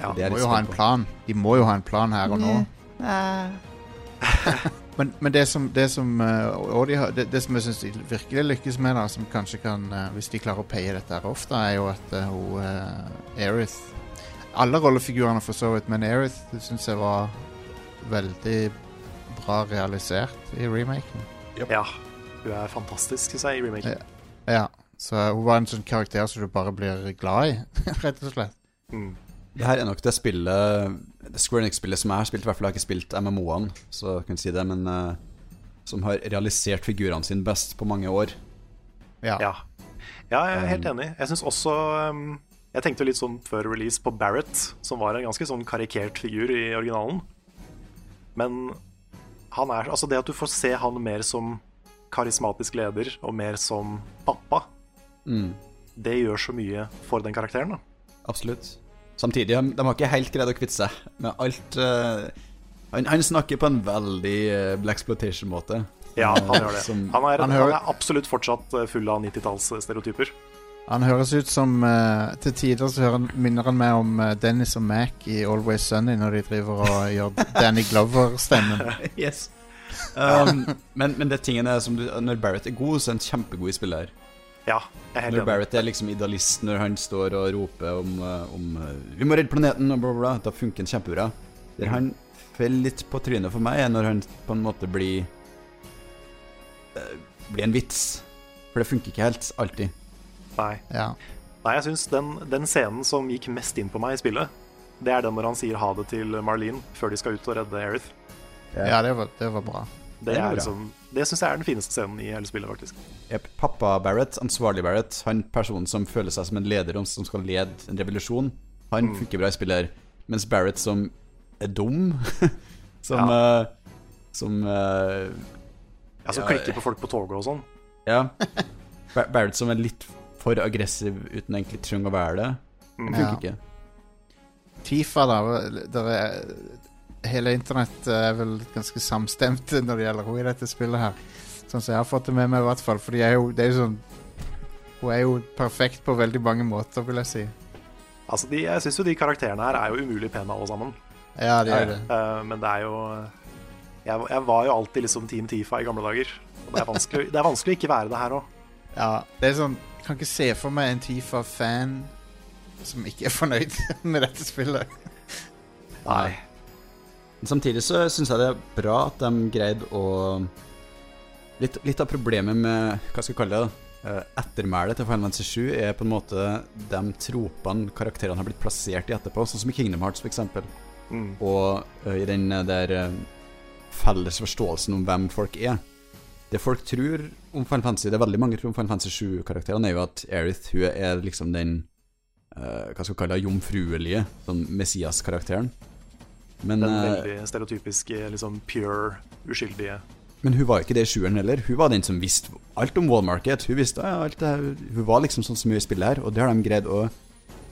Ja, De må jo ha en på. plan. De må jo ha en plan her og nå. <laughs> men, men det som, det som eh, og de har, det, det som jeg syns de virkelig lykkes med, da, som kanskje kan eh, Hvis de klarer å paye dette her ofte, er jo at hun uh, Aerith Alle rollefigurene for så vidt, men Aerith syns jeg var veldig bra realisert i remaken. Ja. Hun er fantastisk, jeg, i remaken. Ja, så hun var en sånn karakter som du bare blir glad i, <laughs> rett og slett. Mm. Det her er nok det spillet Det Square Enix-spillet som jeg har spilt. I hvert fall har jeg ikke spilt MMO-ene, så jeg kan si det, men uh, som har realisert figurene sine best på mange år. Ja. Ja. ja, jeg er helt enig. Jeg syns også um, Jeg tenkte litt sånn før release på Barrett, som var en ganske sånn karikert figur i originalen. Men er Altså, det at du får se han mer som karismatisk leder og mer som pappa, Mm, det gjør så mye for den karakteren, da. absolutt. Samtidig, de, har ikke helt greid å kvitte seg med alt uh, han, han snakker på en veldig uh, Black Exploitation-måte. Ja, han gjør det. Som- Han er, Han han er absolutt fortsatt eh, full av 90-tallsstereotyper. Han høres ut som eh, Til tider så hører, han- minner han meg om eh, Dennis og Mac i Always Sunny når de driver og <laughs> gjør Danny Glover-stemmen. <laughs> yes. Um, men, men det tingen er som du, når Barrett er god, så er han kjempegod i spillet her. Ja, jeg er helt Når enig. Barrett er liksom idealist når han står og roper om, eh, om eh, 'Vi må redde planeten', og bla, bla, bla. Da funker han kjempebra. Der han faller litt på trynet for meg, er når han på en måte blir eh, Blir en vits. For det funker ikke helt alltid. Nei. Ja. Nei, jeg syns den, den scenen som gikk mest inn på meg i spillet, det er den når han sier ha det til Marlene før de skal ut og redde Aerith. Ja, det var, det var bra. Det, Det liksom, det syns jeg er den fineste scenen i hele spillet, faktisk. Yep. Pappa Barrett, ansvarlig Barrett, han personen som føler seg som en leder som skal lede en revolusjon, han Mm. funker bra i spillet her. Mens Barrett som er dum, <laughs> som Ja. uh, Som uh, Ja, som Ja, klikker på folk på toget og sånn. Ja. Ba- Barrett som er litt for aggressiv uten egentlig trenger å være det. Mm. Det funker Ja. ikke. Tifa, da. Der er, hele internett er vel ganske samstemt <laughs> når det gjelder henne i dette spillet her. Sånn som jeg har fått det med meg, i hvert fall. For de er jo, det er jo sånn Hun er jo perfekt på veldig mange måter, vil jeg si. Altså, de, Jeg syns jo de karakterene her er jo umulig pene, alle sammen. Ja, de er det. Uh, men det er jo jeg, jeg var jo alltid liksom Team Tifa i gamle dager. Og det er vanskelig, det er vanskelig å ikke være det her òg. Ja, det er sånn kan ikke se for meg en Tifa-fan som ikke er fornøyd <laughs> med dette spillet. Nei. Men Samtidig så syns jeg det er bra at de greide å litt, litt av problemet med Hva skal vi kalle det? eh, Ettermælet til Final Fantasy 7 er på en måte de tropene karakterene har blitt plassert i etterpå, sånn som i Kingdom Hearts f.eks. Mm. Og eh, i den eh, der felles forståelsen om hvem folk er. Det folk tror om Final Fantasy, det er veldig mange tror om Final Fantasy 7-karakterene, er jo at Aerith hun er liksom den uh, Hva skal vi kalle det? Jomfruelige, sånn Messias-karakteren. Men Den eh, veldig stereotypiske, liksom pure, uskyldige Men hun var ikke det i sjueren heller. Hun var den som visste alt om wall market. Hun visste ja, alt det her. Hun var liksom sånn som hun spiller her, og det har de greid å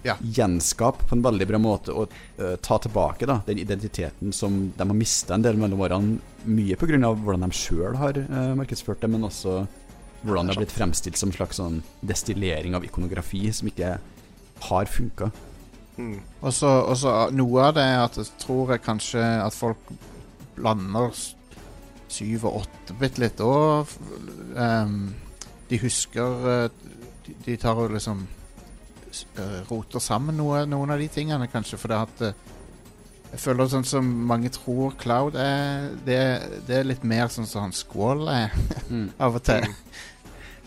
Ja. gjenskape på en veldig bra måte og uh, ta tilbake da, den identiteten som de har mista en del mellom årene. Mye pga. hvordan de sjøl har uh, markedsført det, men også hvordan det har blitt fremstilt som en slags sånn destillering av ikonografi som ikke har funka. mm. Og så noe av det er at jeg tror jeg kanskje at folk blander syv og åtte-bit litt og Um, De husker eh, de, de tar jo liksom roter sammen noe, noen av de tingene, kanskje, for det at eh, Jeg føler sånn som mange tror Cloud er Det, det er litt mer sånn som han Squall er, Mm. <laughs> av og til.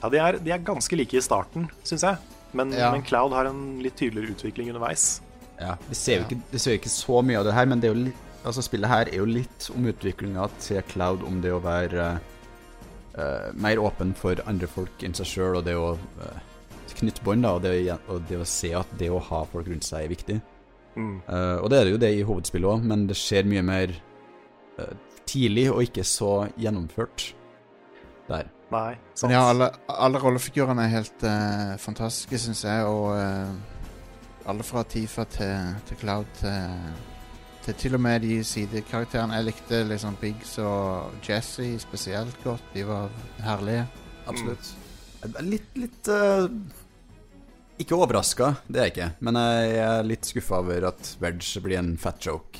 Ja, de er, de er ganske like i starten, syns jeg. Men, Ja. men Cloud har en litt tydeligere utvikling underveis. Ja, Vi ser jo Ja. ikke, vi ser ikke så mye av det her, men det er jo litt, altså spillet her er jo litt om utviklinga til Cloud, om det å være uh, mer åpen for andre folk enn seg sjøl, og det å uh, knytte bånd, da, og og det å se at det å ha folk rundt seg er viktig. Mm. Uh, og det er det jo det i hovedspillet òg, men det skjer mye mer uh, tidlig og ikke så gjennomført der. Nei, sant. Men ja, alle, alle rollefigurene er helt uh, fantastiske, syns jeg. Og alle fra Tifa til, til Cloud til, til til og med de sidekarakterene. Jeg likte liksom Biggs og Jesse spesielt godt. De var herlige. Absolutt. Jeg er Litt, litt Ikke overraska, det er jeg ikke. Men jeg er litt skuffa over at Wedge blir en fat joke.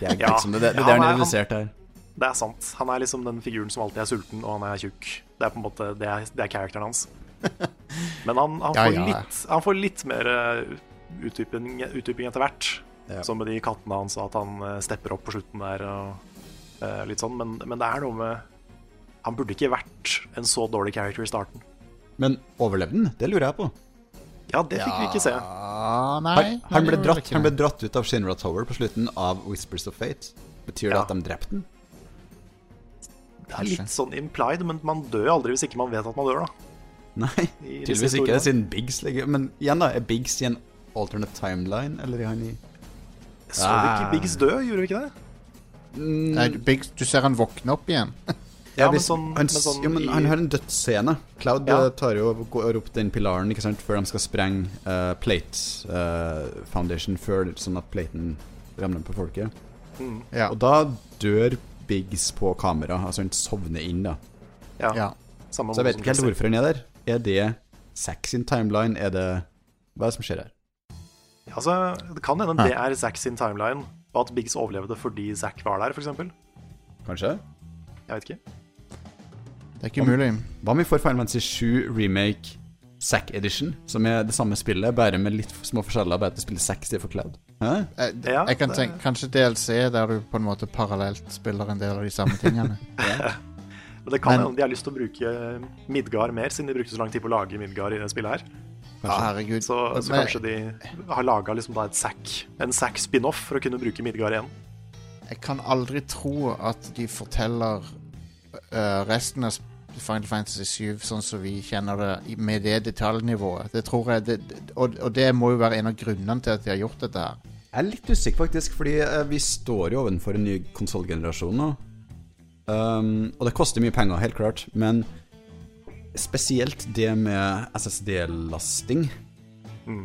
Det er Ja. liksom det, det, det Ja, er redusert her. Det er sant. Han er liksom den figuren som alltid er sulten, og han er tjukk. Det er på en måte Det er, det er characteren hans. <laughs> Men han, han, får, ja. Litt, han får litt mer eh, utdyping, utdyping etter hvert. Ja. Som med de kattene hans, at han eh, stepper opp på slutten der og uh, litt sånn. Men, men det er noe med Han burde ikke vært en så dårlig character i starten. Men overlevde han? Det lurer jeg på. Ja, det fikk vi ikke se. Ah, nei, Han, han, ble dratt, han ble dratt ut av Shinra Tower på slutten av Whispers of Fate. Betyr det Ja. at de drepte den? Det er litt sånn implied, men man dør aldri hvis ikke man vet at man dør, da. Nei, <laughs> tydeligvis ikke, siden Biggs ligger Men igjen, da. Er Biggs i en alternate timeline, eller er han i Så vi ikke Biggs dø, gjorde vi ikke det? Mm, Nei, Biggs, du ser han våkne opp igjen. <laughs> Ja, men hvis- sånn- han, men sånn jo, men i- han har en dødsscene. Cloud Ja. eh, tar jo går opp den pilaren ikke sant, før de skal sprenge uh, Plate uh, Foundation, før, sånn at platen ramler på folket. Mm, Ja. Og da dør Biggs på kamera. Altså han sovner inn, da. ja. ja. Samme Så jeg vet ikke helt hvorfor han er der. Er det Zack sin timeline? Er det Hva er det som skjer her? Altså, det kan hende det er Zack sin timeline, og at Biggs overlevde fordi Zack var der, f.eks. Jeg Kanskje? vet ikke. Det er ikke umulig. Hva om vi får Final Fantasy 7 remake Sack Edition, som er det samme spillet, bare med litt små forskjeller, bare at det spiller sexy for Cloud? Hæ? Jeg, Ja, jeg kan tenke Kanskje DLC der du på en måte parallelt spiller en del av de samme tingene. <laughs> Men <laughs> det kan hende de har lyst til å bruke Midgard mer, siden de brukte så lang tid på å lage Midgard i det spillet her. Ja, herregud. Så, så Men- kanskje de har laga liksom en sack spin-off for å kunne bruke Midgard igjen. Jeg kan aldri tro at de forteller uh, resten av Final Fantasy 7 sånn som vi kjenner det, med det detaljnivået. Det tror jeg det, det- og, og det må jo være en av grunnene til at de har gjort dette her. Jeg er litt usikker, faktisk, fordi eh, vi står jo overfor en ny konsollgenerasjon nå. Um, og det koster mye penger, helt klart, men spesielt det med SSD-lasting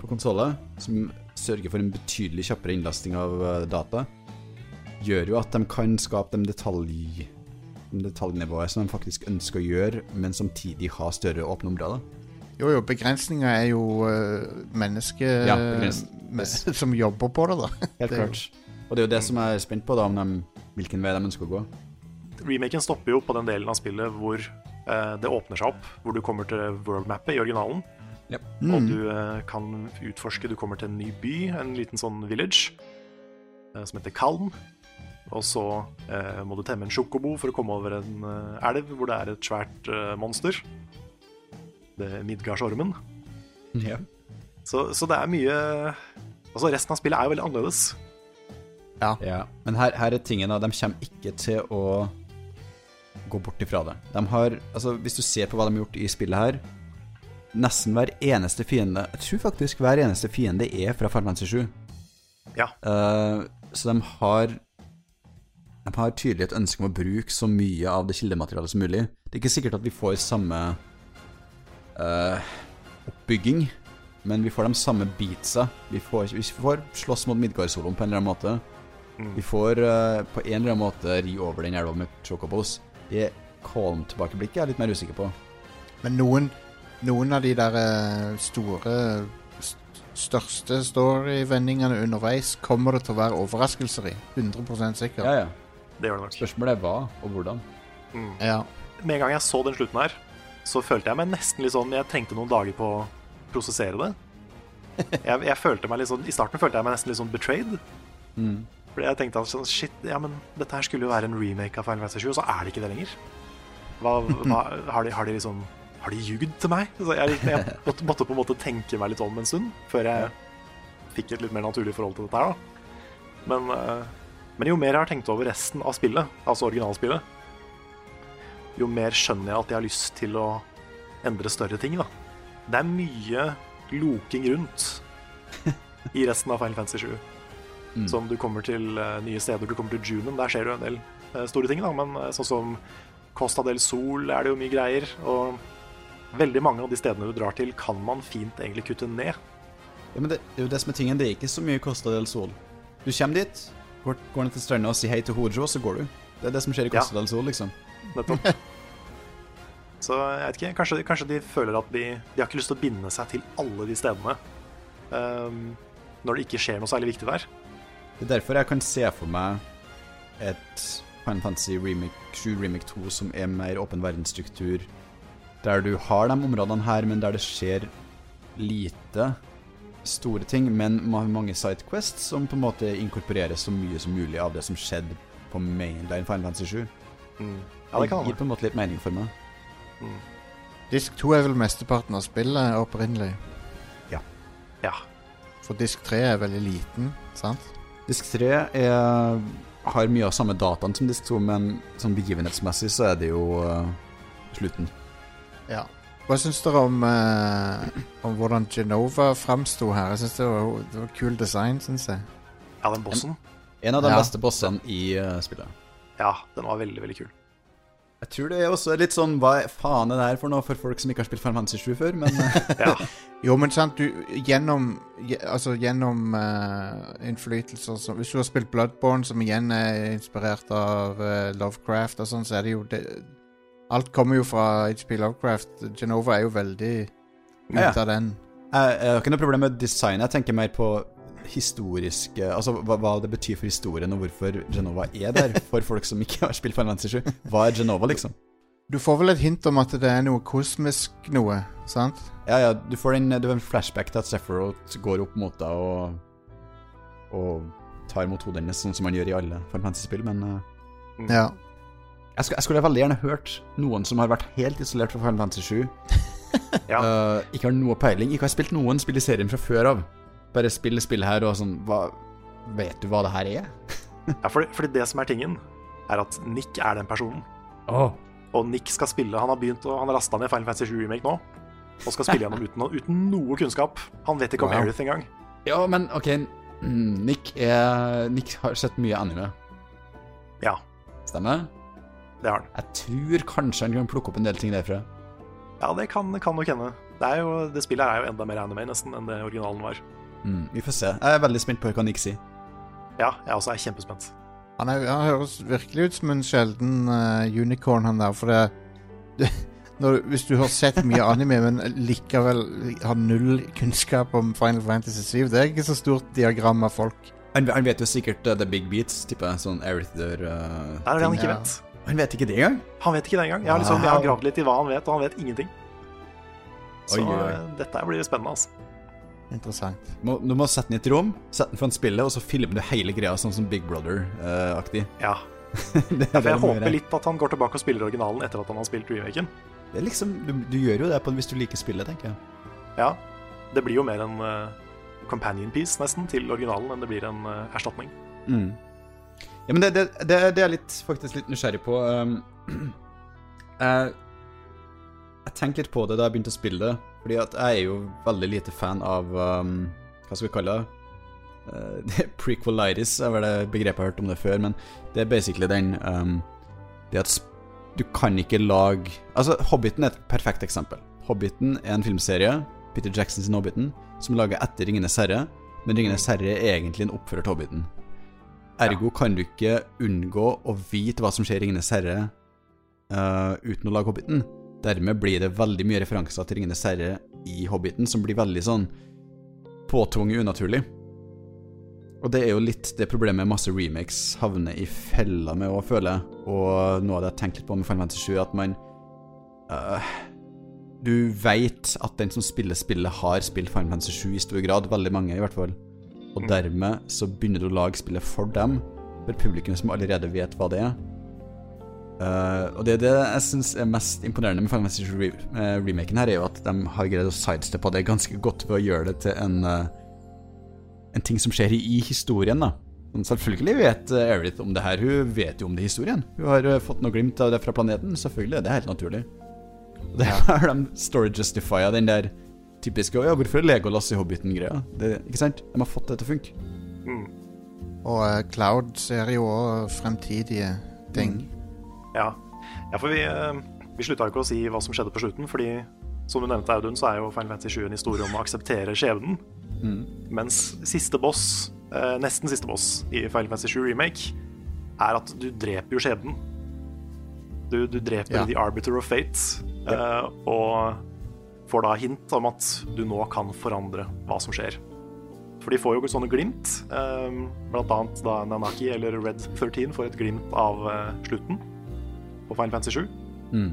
på konsoller, som sørger for en betydelig kjappere innlasting av eh, data, gjør jo at de kan skape de detalj de detaljnivået som de faktisk ønsker å gjøre, men samtidig ha større åpne områder. Jo, jo, begrensninger er jo øh, mennesker Ja, <laughs> som jobber på det, da. <laughs> Helt Det klart. Og det er jo det som jeg er spent på, da, om de, hvilken vei de ønsker å gå. Remaken stopper jo på den delen av spillet hvor eh, det åpner seg opp, hvor du kommer til world-mappet i originalen. Og du eh, kan utforske Du kommer til en ny by, en liten sånn village, eh, som heter Kalm. Og så eh, må du temme en sjokobo for å komme over en eh, elv hvor det er et svært eh, monster. Det er Midgardsormen. Ja. Så, så det er mye Altså, resten av spillet er jo veldig annerledes. Ja, men her, her er tingen da, de kommer ikke til å gå bort ifra det. De har, altså Hvis du ser på hva de har gjort i spillet her Nesten hver eneste fiende Jeg tror faktisk hver eneste fiende er fra Final Fantasy 7. Ja. Uh, så de har De har tydelig et ønske om å bruke så mye av det kildematerialet som mulig. Det er ikke sikkert at vi får samme uh, oppbygging, men vi får de samme beatsa. Vi får, vi får slåss mot Midgard-soloen på en eller annen måte. Vi får uh, på en eller annen måte ri over den elva med chocobos. Det Colm-tilbakeblikket er jeg litt mer usikker på. Men noen, noen av de der eh, store største story-vendingene underveis kommer det til å være overraskelser i. 100 sikker. Ja, ja. Det gjør det nok. Spørsmålet er hva og hvordan. Ja. Med en gang jeg så den slutten her, så følte jeg meg nesten litt sånn Jeg trengte noen dager på å prosessere det. Jeg, jeg følte meg litt sånn I starten følte jeg meg nesten litt sånn betrayed. Fordi jeg tenkte at sånn, shit, ja, men dette her skulle jo være en remake av Final Fantasy 7, og så er det ikke det lenger. Hva, hva, <laughs> har, de, har de liksom Har de ljugd til meg? Så jeg, jeg måtte, måtte på en måte tenke meg litt om en stund før jeg fikk et litt mer naturlig forhold til dette her, da. Men, eh, men jo mer jeg har tenkt over resten av spillet, altså originalspillet, jo mer skjønner jeg at jeg har lyst til å endre større ting, da. Det er mye loking rundt i resten av Final Fantasy 7. Som du kommer til eh, nye steder. Du kommer til Junen, der skjer det jo en del eh, store ting, da. Men eh, sånn som Costa del Sol er det jo mye greier. Og veldig mange av de stedene du drar til, kan man fint egentlig kutte ned. Ja, men det, det er jo det som er tingen. Det er ikke så mye Costa del Sol. Du kommer dit, går, går ned til stranda og sier hei til Hojo, og så går du. Det er det som skjer i. Costa del Sol, liksom. Nettopp. <laughs> Så jeg vet ikke, kanskje, kanskje de føler at de, de har ikke lyst til å binde seg til alle de stedene um, når det ikke skjer noe særlig viktig der. Det er derfor jeg kan se for meg et Final Fantasy Remake 7 Remake 2 som er mer åpen verdensstruktur, der du har de områdene her, men der det skjer lite store ting, men ma- mange sidequests som på en måte inkorporerer så mye som mulig av det som skjedde på mainline Final Fantasy 7. Ja, det kan gir på en måte litt mening for meg. Disk 2 er vel mesteparten av spillet opprinnelig. Ja. For disk 3 er veldig liten, sant? Disk 3 er, har mye av samme dataen som disk 2, men sånn begivenhetsmessig så er det jo uh, slutten. Ja. Hva syns dere om, eh, om hvordan Genova framsto her? Jeg synes det var, det var kul design, syns jeg. ja, den bossen. En av de Ja. beste bossene i uh, spillet. Ja, den var veldig, veldig kul. Jeg tror det er også litt sånn Hva faen er det her for noe for folk som ikke har spilt Final Fantasy 7 før? Men eh, <laughs> Ja, Jo, men sant, du Gjennom Altså gjennom uh, innflytelser som Hvis du har spilt Bloodborne, som igjen er inspirert av uh, Lovecraft og sånn, så er det jo det, Alt kommer jo fra HP Lovecraft. Genova er jo veldig ute Ja, ja. av den. jeg, jeg har ikke noe problem med designet. Jeg tenker mer på historiske Altså hva, hva det betyr for historien, og hvorfor Genova er der <laughs> for folk som ikke har spilt Final Fantasy 7. Hva er Genova, liksom? Du får vel et hint om at det er noe kosmisk noe, sant? Ja, ja, du får en, du har en flashback til at Sephiroth går opp mot deg og, og tar mot hodet hennes, sånn som man gjør i alle Final Fantasy-spill, men uh... Ja. Jeg, skulle, jeg skulle veldig gjerne hørt noen som har vært helt isolert fra Final Fantasy 7, <laughs> Ja. uh, ikke har noe peiling. Ikke har spilt noen spill i serien fra før av. Bare spill spill her og sånn hva, Vet du hva det her er? <laughs> Ja, fordi, fordi det som er tingen, er at Nick er den personen. Oh. Og Nick skal spille Han har begynt å, Han har lasta ned Final Fantasy 7 Remake nå. Og skal spille gjennom uten, uten noe kunnskap. Han vet ikke om Wow. Aerith engang. Ja, men OK. mm, Nick, er, Nick har sett mye anime. Ja, Stemmer? Det har han. Jeg tror kanskje han kan plukke opp en del ting derfra. Ja, det kan, kan nok hende. Det, er jo, det spillet her er jo enda mer anime nesten enn det originalen var. Mm, vi får se. Jeg er veldig spent på hva Nick sier. Ja, jeg også er kjempespent. Han, er, han høres virkelig ut som en sjelden uh, unicorn, han der. For det, det når, Hvis du har sett mye anime, men likevel har null kunnskap om Final Fantasy 7 Det er ikke så stort diagram av folk. Han, han vet jo sikkert uh, The Big Beats, tipper jeg. Sånn Aerithder uh, Det er det han ikke Ja. vet. Han vet ikke det engang? Han vet ikke det engang. Jeg har, liksom, jeg har gravd litt i hva han vet, og han vet ingenting. Så Oi, oi, eh, dette blir spennende, altså. Interessant. Må, du må sette den i et rom, sette den foran spillet, og så filmer du hele greia sånn som Big Brother-aktig. <laughs> Ja. <laughs> det, For jeg det du må håper litt at han går tilbake og spiller originalen etter at han har spilt remaken. Det er liksom, du, du gjør jo det på, hvis du liker spillet, tenker jeg. Ja. Det blir jo mer en uh, companion piece nesten til originalen enn det blir en uh, erstatning. Mm. Ja, men det, det, det, det er jeg faktisk litt nysgjerrig på. Um, <clears throat> jeg, jeg tenkte litt på det da jeg begynte å spille det, fordi at jeg er jo veldig lite fan av um, Hva skal vi kalle det? <laughs> Uh, Prequelitis er vel det begrepet jeg har hørt om det før, men det er basically den um, Det at du kan ikke lage Altså, Hobbiten er et perfekt eksempel. Hobbiten er en filmserie, Peter Jackson sin Hobbiten, som er laga etter Ringenes herre, men Ringenes herre er egentlig en oppfører til Hobbiten. Ergo kan du ikke unngå å vite hva som skjer i Ringenes herre uh, uten å lage Hobbiten. Dermed blir det veldig mye referanser til Ringenes herre i Hobbiten, som blir veldig sånn påtvunget unaturlig. Og det er jo litt det problemet masse remakes havner i fella med å føle. Og noe av det jeg har tenkt litt på med Final Fantasy 7, er at man uh, Du veit at den som spiller spillet, har spilt Final Fantasy 7 i stor grad. Veldig mange, i hvert fall. Og dermed så begynner du å lage spillet for dem, for publikum som allerede vet hva det er. Uh, og det er det jeg syns er mest imponerende med Final Fantasy 7 re eh, remaken her, er jo at de har greid å sidesteppe det ganske godt ved å gjøre det til en uh, en ting som skjer i, i historien, da. Men selvfølgelig vet uh, Aerith om det her. Hun vet jo om det i historien. Hun har eh, fått noe glimt av det fra planeten. Selvfølgelig, det er helt naturlig. Og det <laughs> har de story justifia den der typiske «Å ja, hvorfor er Legolas i Hobbiten-greia? Ikke sant? De har fått det til å funke. Og uh, Cloud ser jo òg fremtidige ting. Ja, ja for vi, uh, vi slutta jo ikke å si hva som skjedde på slutten, fordi som du nevnte, Audun, så er jo Final Fantasy 7 en historie om å akseptere skjebnen. Mens siste boss, uh, nesten siste boss i Final Fantasy 7 Remake, er at du dreper jo skjebnen. Du, du dreper Ja. The Arbiter of Fate, eh, og får da hint om at du nå kan forandre hva som skjer. For de får jo sånne glimt, eh, blant annet da Nanaki eller Red 13 får et glimt av eh, slutten på Final Fantasy 7. Mm.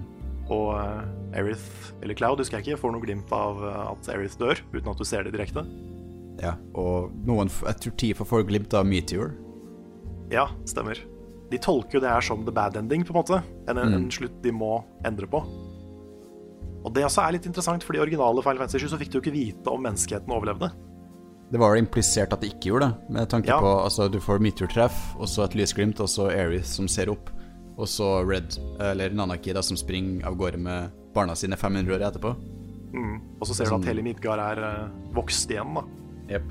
Og Erith Aerith, eller Cloud, husker jeg ikke, får noe glimt av eh, at Aerith dør, uten at du ser det direkte. Ja, og noen Jeg tror Tifa får glimt av Meteor. Ja, stemmer. De tolker jo det her som the bad ending, på en måte. En, en slutt de må endre på. Og det også er litt interessant, fordi i originale Final Fantasy 7 så fikk du ikke vite om menneskeheten overlevde. Det var jo implisert at det ikke gjorde det, med tanke Ja. på altså du får meteortreff, og så et lysglimt, og så Aerith som ser opp, og så Red, eller Nanaki, da, som springer av gårde med barna sine 500 år etterpå. Mm. Og så ser du at hele Midgard er uh, vokst igjen, da. Yep.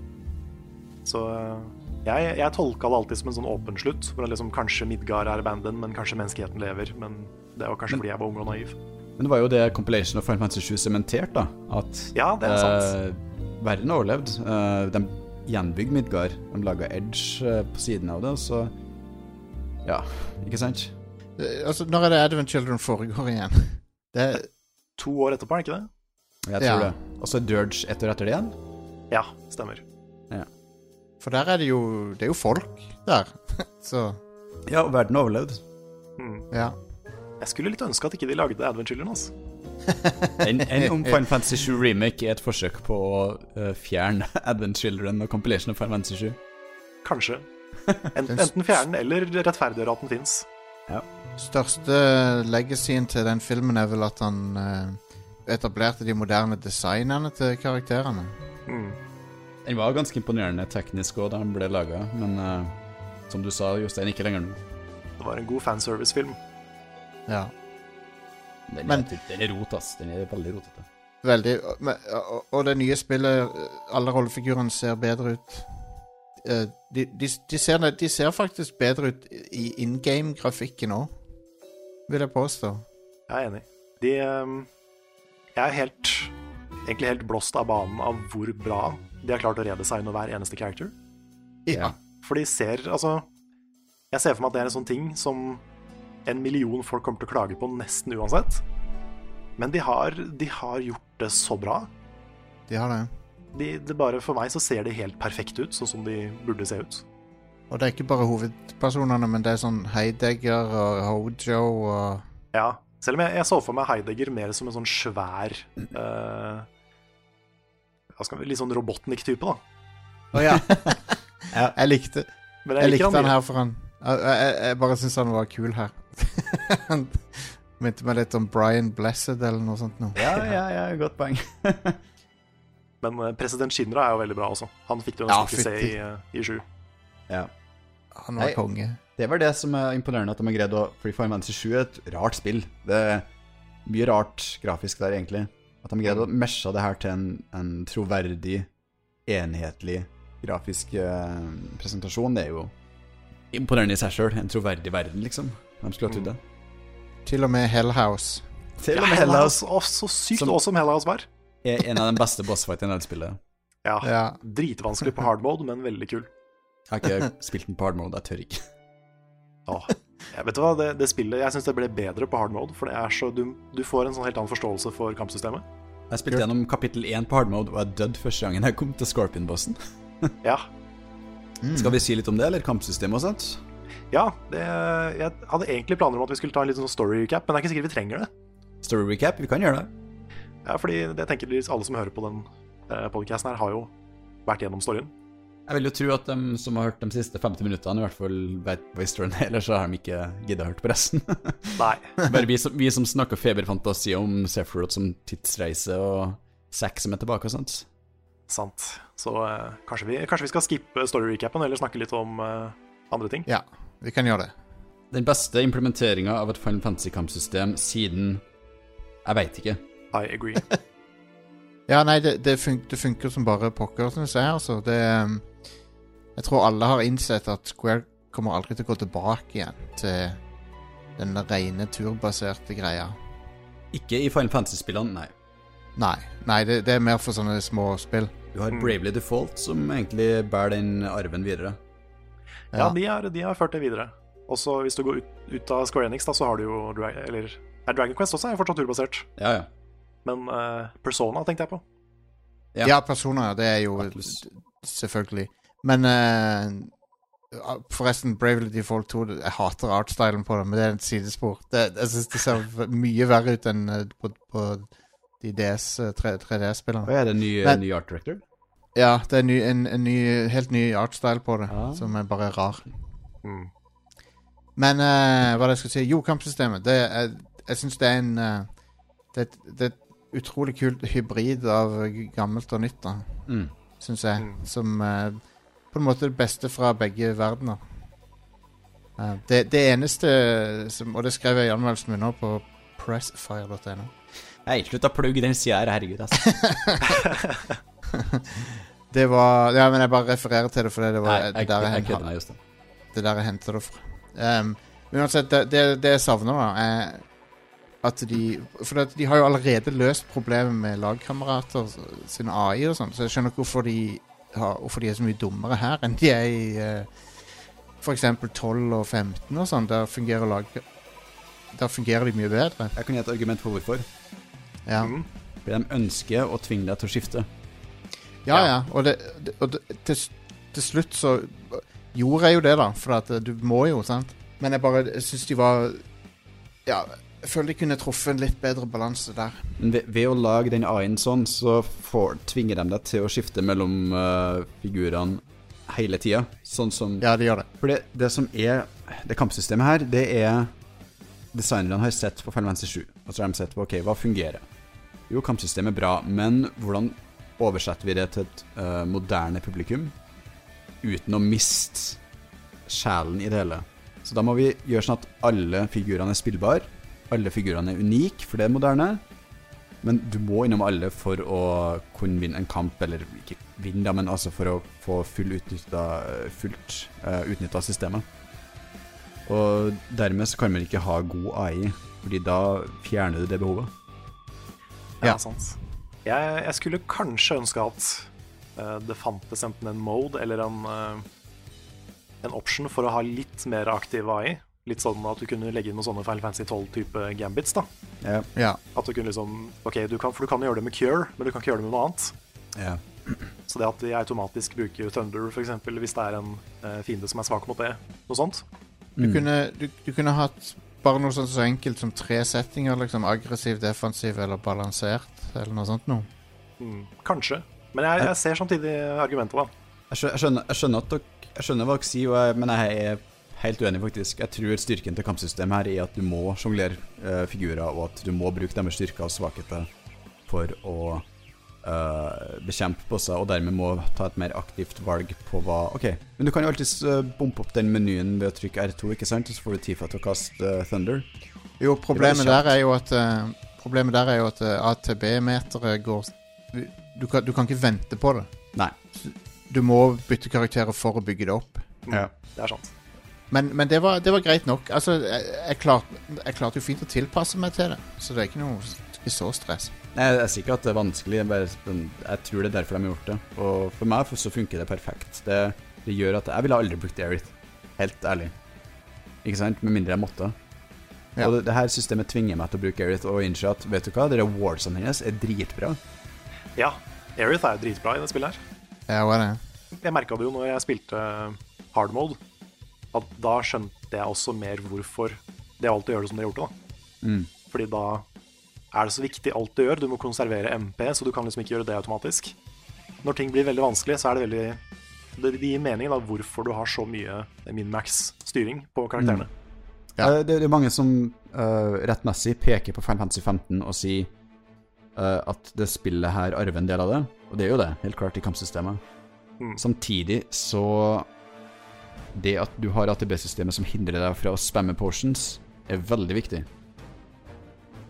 Så eh, jeg, jeg tolka det alltid som en sånn åpen slutt, hvor liksom kanskje Midgard er abandoned, men kanskje menneskeheten lever. Men det var kanskje fordi jeg var ung og naiv. Men det var jo det compilation of Final Fantasy 7 sementert, da. At Ja, det er sant. eh, verden overlevde. Eh, de gjenbygde Midgard. De laga Edge eh, på siden av det, og så Ja, ikke sant? Eh, Altså, når er det Advent Children foregår igjen? <laughs> Det er To år etterpå, er det ikke det? Jeg tror Ja. det. Og så Dirge ett år etter det igjen. Ja, stemmer. For der er det jo Det er jo folk der. <laughs> Så Ja, og verden overlevde. ja. Jeg skulle litt ønske at ikke de lagde Advent Children. Altså. <laughs> Enn en om Final Fantasy 7 Remake er et forsøk på å uh, fjerne <laughs> Advent Children og compilation av Final Fantasy 7. Kanskje. <laughs> En, enten fjerne den eller rettferdiggjøre at den fins. Største legacyen til den filmen er vel at han uh, etablerte de moderne designene til karakterene. Mm. Den var ganske imponerende teknisk òg da den ble laga, men uh, som du sa, Jostein, ikke lenger nå. Det var en god fanservice-film. Ja. Den, Men- er, den er rot, ass. Den er veldig rotete. Veldig. Men, og, og det nye spillet, alle rollefigurene ser bedre ut. Eh, De, de, de, ser, de ser faktisk bedre ut i in game-grafikken òg, vil jeg påstå. Jeg er enig. De ehm, Jeg er helt egentlig helt blåst av banen av hvor bra de har klart å redesigne hver eneste character. Ja. For de ser Altså, jeg ser for meg at det er en sånn ting som en million folk kommer til å klage på nesten uansett. Men de har, de har gjort det så bra. De har det. De, det bare For meg så ser de helt perfekte ut, sånn som de burde se ut. Og det er ikke bare hovedpersonene, men det er sånn Heidegger og Hojo og Ja, selv om jeg, jeg så for meg Heidegger mer som en sånn svær uh, hva skal vi, Litt sånn Robotnik-type, da. Å ja. <laughs> Jeg likte, jeg, likte han han her for han Jeg, jeg, jeg bare syns han var kul her. Han <laughs> minte meg litt om Brian Blessed eller noe sånt noe. Ja, ja, ja, godt poeng. <laughs> Men eh, president Shinra er jo veldig bra også. Han fikk du Ja, nesten ikke se i, eh, i sju. Ja. Han var Nei. konge. Det var det som er imponerende, at de har greid å Fordi Fire Fantasy 7 er et rart spill. Det er mye rart grafisk der, egentlig. At de har greid å meshe det her til en, en troverdig, enhetlig grafisk uh, presentasjon, det er jo imponerende i seg sjøl. En troverdig verden, liksom. Hvem skulle ha trodd det? Til og med Hellhouse. Til og med Hellhouse. Hellhouse Å, så sykt Som- awesome Hellhouse var. er en av de beste bossfightene i det spillet. Ja, Ja. Dritvanskelig på hard mode, men veldig kul. Jeg har ikke spilt den på hard mode, jeg tør ikke. Åh. Jeg vet du hva, det, det spillet Jeg syns det ble bedre på hard mode, for det er så du, du får en sånn helt annen forståelse for kampsystemet. Jeg spilte gjennom kapittel 1 på hard mode, og jeg døde første gangen jeg kom til Scorpion-bossen. Ja, Skal vi si litt om det, eller kampsystemet og sånt? Ja det, jeg hadde egentlig planer om at vi skulle ta en liten sånn story recap, men det er ikke sikkert vi trenger det. Story recap, vi kan gjøre det. Ja, fordi jeg tenker alle som hører på den eh, podcasten her, har jo vært gjennom storyen. Jeg vil jo tro at de som har hørt de siste 50 minuttene, i hvert fall vet hva historien er, ellers så har de ikke giddet å høre på resten. <laughs> <laughs> Nei. Bare vi som, vi som snakker feberfantasi om Sephiroth som tidsreise og Zack som er tilbake og sånt. Sant. Så eh, kanskje, vi, kanskje vi skal skippe story recapen, eller snakke litt om eh, andre ting. ja, vi kan gjøre det. Den beste implementeringa av et Final Fantasy-kampsystem siden Jeg veit ikke. I agree. <laughs> Ja, nei, det, det, fun det funker som bare pokker, syns jeg. Altså. Det, um, jeg tror alle har innsett at Square kommer aldri til å gå tilbake igjen til den rene turbaserte greia. Ikke i Final Fantasy-spillene, nei. Nei, nei det, det er mer for sånne små spill. Du har Bravely Default, som egentlig bærer den arven videre. Ja, de har, de har ført det videre. Også hvis du går ut, ut av Square Enix, da, så har du jo Dra Eller er Dragon Quest også er fortsatt turbasert. Ja, ja. Men uh, Persona tenkte jeg på. Ja. Ja, Persona, det er jo Selvfølgelig. Men uh, forresten, Bravely Default 2 Jeg hater artstylen på det, men det er et sidespor. Det, jeg syns det ser mye verre ut enn eh, på, på de DS, eh, 3, 3D-spillene. Og er det ny, Men- ny art director? Ja, det er ny, en, en ny, helt ny artstyle på det, Ah. som er bare rar. Mm. Men uh, hva er det jeg skal si? Jo, kampsystemet. Det er, jeg syns det er en uh, det, et- det er et utrolig kult hybrid av gammelt og nytt, da. Mm. Syns jeg. Mm. Som uh, på en måte det beste fra begge verdener. Uh, det, det eneste som Og det skrev jeg i anmeldelsen min nå på pressfire.no. Hei, slutt å plugge den sida her, herregud, altså. <laughs> Det var Ja, men jeg bare refererer til det fordi det var Nei, det der jeg, jeg, jeg, jeg det der jeg henter det fra. Um, men uansett, det, det, det jeg savner, da, er at de For at de har jo allerede løst problemet med lagkamerater sin AI og sånn, så jeg skjønner ikke hvorfor de, har, hvorfor de er så mye dummere her enn de er i uh, f.eks. 12 og 15 og sånn. Der fungerer lag Der fungerer de mye bedre. Jeg kan gi et argument for hvorfor. Ja, Mm. De ønsker å tvinge deg til å skifte. Ja. ja. Og, det, det, og det, til, til slutt så gjorde jeg jo det, da. For at du må jo, sant. Men jeg bare syns de var Ja, jeg føler de kunne truffet en litt bedre balanse der. Ved, ved å lage den A-en sånn, så får, tvinger de deg til å skifte mellom uh, figurene hele tida. Sånn som Ja, de gjør det. For det, det som er Det kampsystemet her, det er Designerne har sett på Final Fantasy 7, og så har de sett på ok, hva fungerer. Jo, kampsystemet er bra, men hvordan oversetter vi det til et uh, moderne publikum uten å miste sjelen i det hele? Så da må vi gjøre sånn at alle figurene er spillbare. Alle figurene er unike, for det er moderne. Men du må innom alle for å kunne vinne en kamp, eller ikke vinne, da, men altså for å få full utnytta, fullt uh, utnytta systemet. Og dermed så kan man ikke ha god AI, fordi da fjerner du det behovet. Ja, sant. Jeg, jeg skulle kanskje ønske at uh, det fantes enten en mode eller en, uh, en option for å ha litt mer aktiv AI. Litt sånn at du kunne legge inn noen sånne Final Fantasy 12-type gambits. da yeah. Yeah. At du kunne liksom Ok, du kan, for du kan gjøre det med Cure, men du kan ikke gjøre det med noe annet. Yeah. Så det at de automatisk bruker Thunder, f.eks., hvis det er en uh, fiende som er svak mot det, noe sånt. Du, kunne, du, du kunne hatt bare noe sånt så enkelt som tre settinger. liksom Aggressiv, defensiv eller balansert. Eller noe sånt noe. Mm, kanskje. Men jeg, jeg ser samtidig argumentet, da. Jeg skjønner, jeg skjønner, at dere, jeg skjønner hva dere sier, og jeg, men jeg er helt uenig, faktisk. Jeg tror styrken til kampsystemet her er at du må sjonglere uh, figurer, og at du må bruke deres styrker og svakheter for å uh, bekjempe bosser, og dermed må ta et mer aktivt valg på hva OK, men du kan jo alltids uh, bompe opp den menyen ved å trykke R2, ikke sant? Og så får du Tifa til å kaste eh, Thunder. Jo, problemet der er jo at eh, Problemet der er jo at eh, ATB-meteret går du kan, du kan ikke vente på det. Nei. Du må bytte karakterer for å bygge det opp. Mm, Ja. Det er sant. Men, men det, var, det var greit nok. Altså, jeg, jeg, klarte, jeg klarte jo fint å tilpasse meg til det. Så det er ikke noe ikke så stress. Nei, Jeg er ikke at det er vanskelig, jeg, bare, jeg tror det er derfor de har gjort det. Og for meg så funker det perfekt. Det, det gjør at Jeg ville aldri brukt Aerith, helt ærlig. Ikke sant? Med mindre jeg måtte. Ja. Og det, det her systemet tvinger meg til å bruke Erith og innse at vet du hva, de awardsene hennes er dritbra. Ja, Erith er jo dritbra i det spillet her. Ja, hva er det? Jeg merka det jo når jeg spilte hard mode, at da skjønte jeg også mer hvorfor de har valgt å gjøre det som de har gjort det. da. Mm. Fordi da er det så viktig alt du gjør. Du må konservere MP, så du kan liksom ikke gjøre det automatisk. Når ting blir veldig vanskelig, så er det veldig Det det gir mening da, hvorfor du har så mye min-max-styring på karakterene. Ja. Eh, Det, det er mange som uh, rettmessig peker på Final Fantasy 15 og sier uh, at det spillet her arver en del av det. Og det er jo det, helt klart, i kampsystemet. Mm. Samtidig så Det at du har ATB-systemet som hindrer deg fra å spamme potions, er veldig viktig.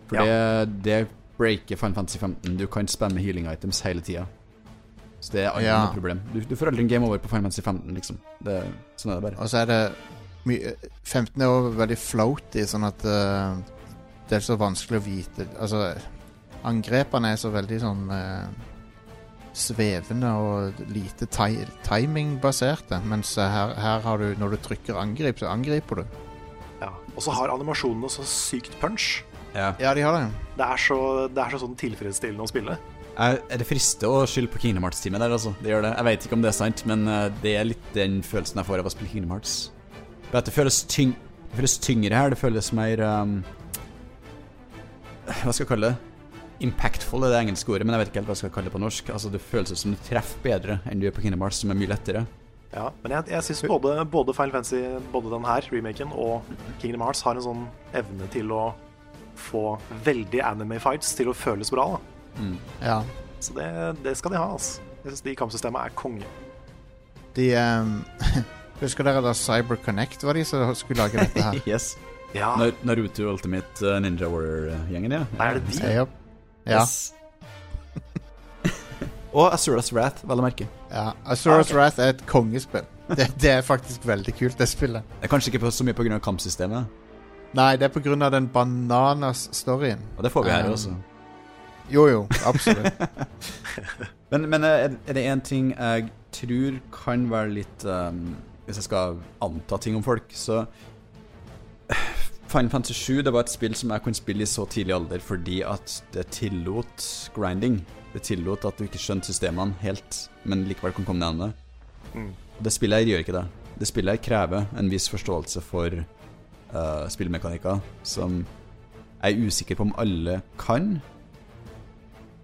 For Ja. det, det breaker Final Fantasy 15. Du kan spamme healing items hele tida. Så det er aldri Ja. noe problem. Du, du får aldri en game over på Final Fantasy 15, liksom. Det, sånn er det bare. Og så er det 15 er også veldig floaty, sånn at uh, det er så vanskelig å vite Altså, angrepene er så veldig sånn uh, svevende og lite ti timingbaserte. Mens her, her har du Når du trykker angrip, så angriper du. Ja. Og så har animasjonene så sykt punch. Ja. Ja, de har det. Det er så, det er så sånn tilfredsstillende å spille. Er det frister å skylde på Kingdom Hearts-teamet der, altså. Det gjør det. Jeg vet ikke om det er sant, men eh, det er litt den følelsen jeg får av å spille Kingdom Hearts. Det føles, tyng, det føles tyngre her. Det føles mer um, Hva skal jeg kalle det? Impactful er det engelske ordet, men jeg vet ikke helt hva jeg skal kalle det på norsk. Altså Det føles som du treffer bedre enn du gjør på Kingdom Hearts, som er mye lettere. Ja, Men jeg, jeg syns både, både Final Fantasy, både den her, remaken, og Kingdom Hearts har en sånn evne til å få veldig anime fights til å føles bra. da Ja. Så det, det skal de ha, altså. Jeg syns de kampsystemene er konge. De ehm, <laughs> Husker dere da CyberConnect var de som skulle lage dette her? <laughs> Yes. Ja, Nar Naruto Ultimate uh, Ninja Warrior-gjengen, ja. er det de? Ja. ja. Yes. <laughs> og Asuras Wrath, vel å merke. ja. Asuras okay. Wrath er et kongespill. Det, det er faktisk veldig kult, det spillet. Det er kanskje ikke så mye pga. kampsystemet, Nei, det er av den bananas-storyen. og det får vi her Um, også. Jo, jo, absolutt. <laughs> Men, men er er det én ting jeg tror kan være litt um, Hvis jeg skal anta ting om folk, så Final Fantasy 7 det var et spill som jeg kunne spille i så tidlig alder fordi at det tillot grinding. Det tillot at du ikke skjønte systemene helt, men likevel kunne komme deg gjennom det. Mm. Det spillet her gjør ikke det. Det spillet her krever en viss forståelse for uh, spillmekanikker som jeg er usikker på om alle kan.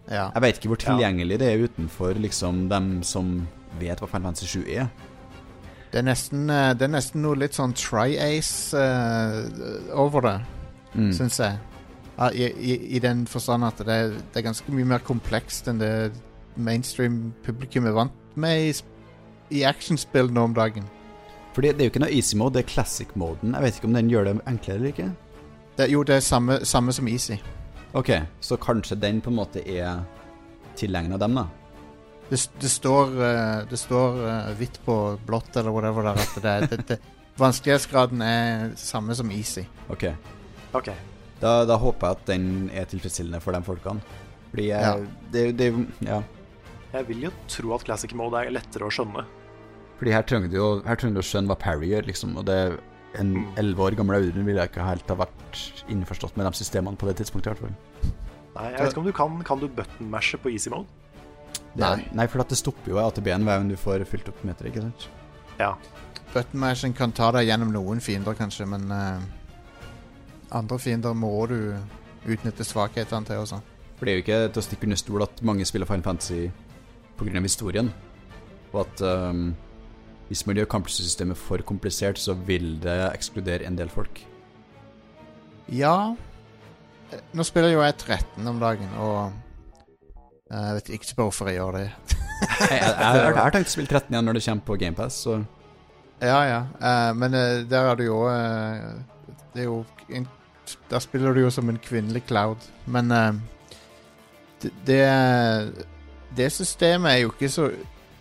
Ja. Jeg vet ikke hvor tilgjengelig det er utenfor liksom dem som vet hva Final Fantasy 7 er. Det er nesten, eh, det er nesten noe litt sånn tri-ace uh, over det, Mm. syns jeg. I, i, I den forstand at det er, det er ganske mye mer komplekst enn det mainstream publikum er vant med i, i actionspill nå om dagen. Fordi det er jo ikke noe easy mode, det er classic moden. Jeg vet ikke om den gjør det enklere eller ikke. Det, jo, det er samme, samme som Easy. Ok, så kanskje den på en måte er tilegna dem, da. Det, det står, eh, det står eh, hvitt på blått eller whatever der at det det, det, Vanskelighetsgraden er samme som Easy. Ok. Ok. Da, da håper jeg at den er tilfredsstillende for de folkene. Fordi jeg, Ja. det, det Ja. Jeg vil jo tro at classic mode er lettere å skjønne. Fordi her trenger du jo her trenger du å skjønne hva Parry gjør, liksom. Og det en Mm. elleve år gammel Audun ville jeg ikke helt ha vært innforstått med de systemene på det tidspunktet. i hvert fall. Nei, jeg vet ikke om du kan Kan du button-mashe på easy mode? Det Nei. Nei, for det stopper jo ATB-en hver gang du får fylt opp meteret, ikke sant? Ja. Button mashing kan ta deg gjennom noen fiender, kanskje, men uh, andre fiender må du utnytte svakhetene til og sånn. For det er jo ikke til å stikke under stol at mange spiller Final Fantasy pga. historien. Og at um, hvis man gjør kampsystemet for komplisert, så vil det ekskludere en del folk. Ja Eh, Nå spiller jo jeg 13 om dagen, og jeg vet ikke bare hvorfor jeg gjør det. <laughs> Jeg, jeg, jeg, jeg har tenkt å spille 13 igjen når det kommer på GamePass, så Ja, ja. Uh, men uh, der er du jo uh, Det er jo en, Der spiller du jo som en kvinnelig Cloud. Men det, det Det systemet er jo ikke så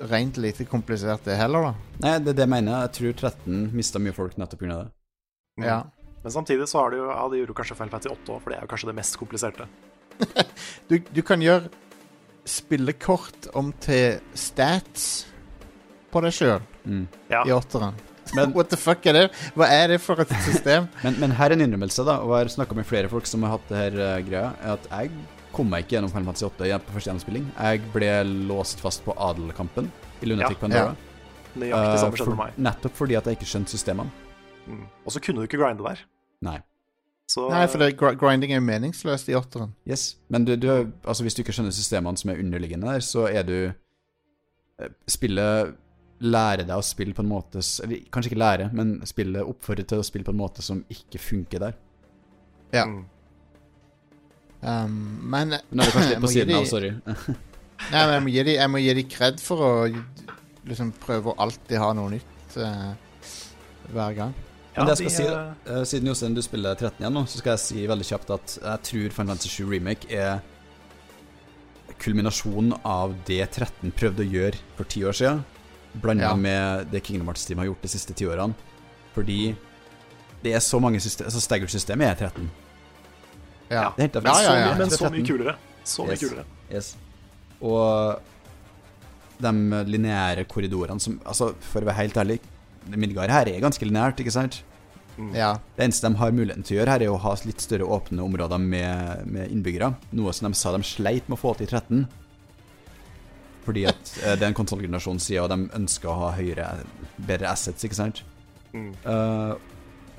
rent lite komplisert, det heller, da. Nei, det er det jeg mener. Jeg tror 13 mista mye folk nettopp pga. det. Ja. Men samtidig så har de jo Ja, de gjorde jo kanskje Final Fantasy 8 òg, for det er jo kanskje det mest kompliserte. <laughs> Du, du kan gjøre spillekort om til stats på deg sjøl Mm. Ja. i åtteren. Men, <laughs> What the fuck er det? Hva er det for et system? <laughs> men, men her er en innrømmelse, da, og jeg har snakka med flere folk som har hatt det her uh, greia, er at jeg kom meg ikke gjennom Final Fantasy 8 på første gjennomspilling. Jeg ble låst fast på adelkampen i Lunatic Ja. Pandora. Nøyaktig Eh, samme skjedde for- med meg. Nettopp fordi at jeg ikke skjønte systemene. Mm. Og så kunne du ikke grinde der. Nei. Så Nei, for det, grinding er jo meningsløst i åtteren. Yes. Men du, du, altså hvis du ikke skjønner systemene som er underliggende der, så er du eh, Spillet lærer deg å spille på en måte Eller kanskje ikke lære, men spillet oppfordrer til å spille på en måte som ikke funker der. Ja. Mm. Um, men Nå er det kanskje litt <clears throat> på siden siden av, sorry. <laughs> Nei, men jeg må gi de, jeg må gi de cred for å liksom prøve å alltid ha noe nytt uh, hver gang. Ja, Men det jeg de, si, eh, eh, siden Jostein du spiller 13 igjen nå, så skal jeg si veldig kjapt at jeg tror Final Fantasy 7 Remake er kulminasjonen av det 13 prøvde å gjøre for ti år siden, blanda Ja. med det Kingdom Hearts-teamet har gjort de siste ti årene. Fordi det er så mange system Altså Staggered-systemet er 13. Ja. Det er hentet Ja, fra- ja, ja. Men så mye kulere. Så mye Yes. kulere. Yes. Og de lineære korridorene som Altså, for å være helt ærlig, Midgard her er ganske lineært, ikke sant? ja. Det eneste de har muligheten til å gjøre her, er å ha litt større åpne områder med, med innbyggere. Noe som de sa de sleit med å få til i 13. Fordi at <laughs> eh, det er en konsollgenerasjon side, og de ønsker å ha høyere, bedre assets, ikke sant? Mm. Uh,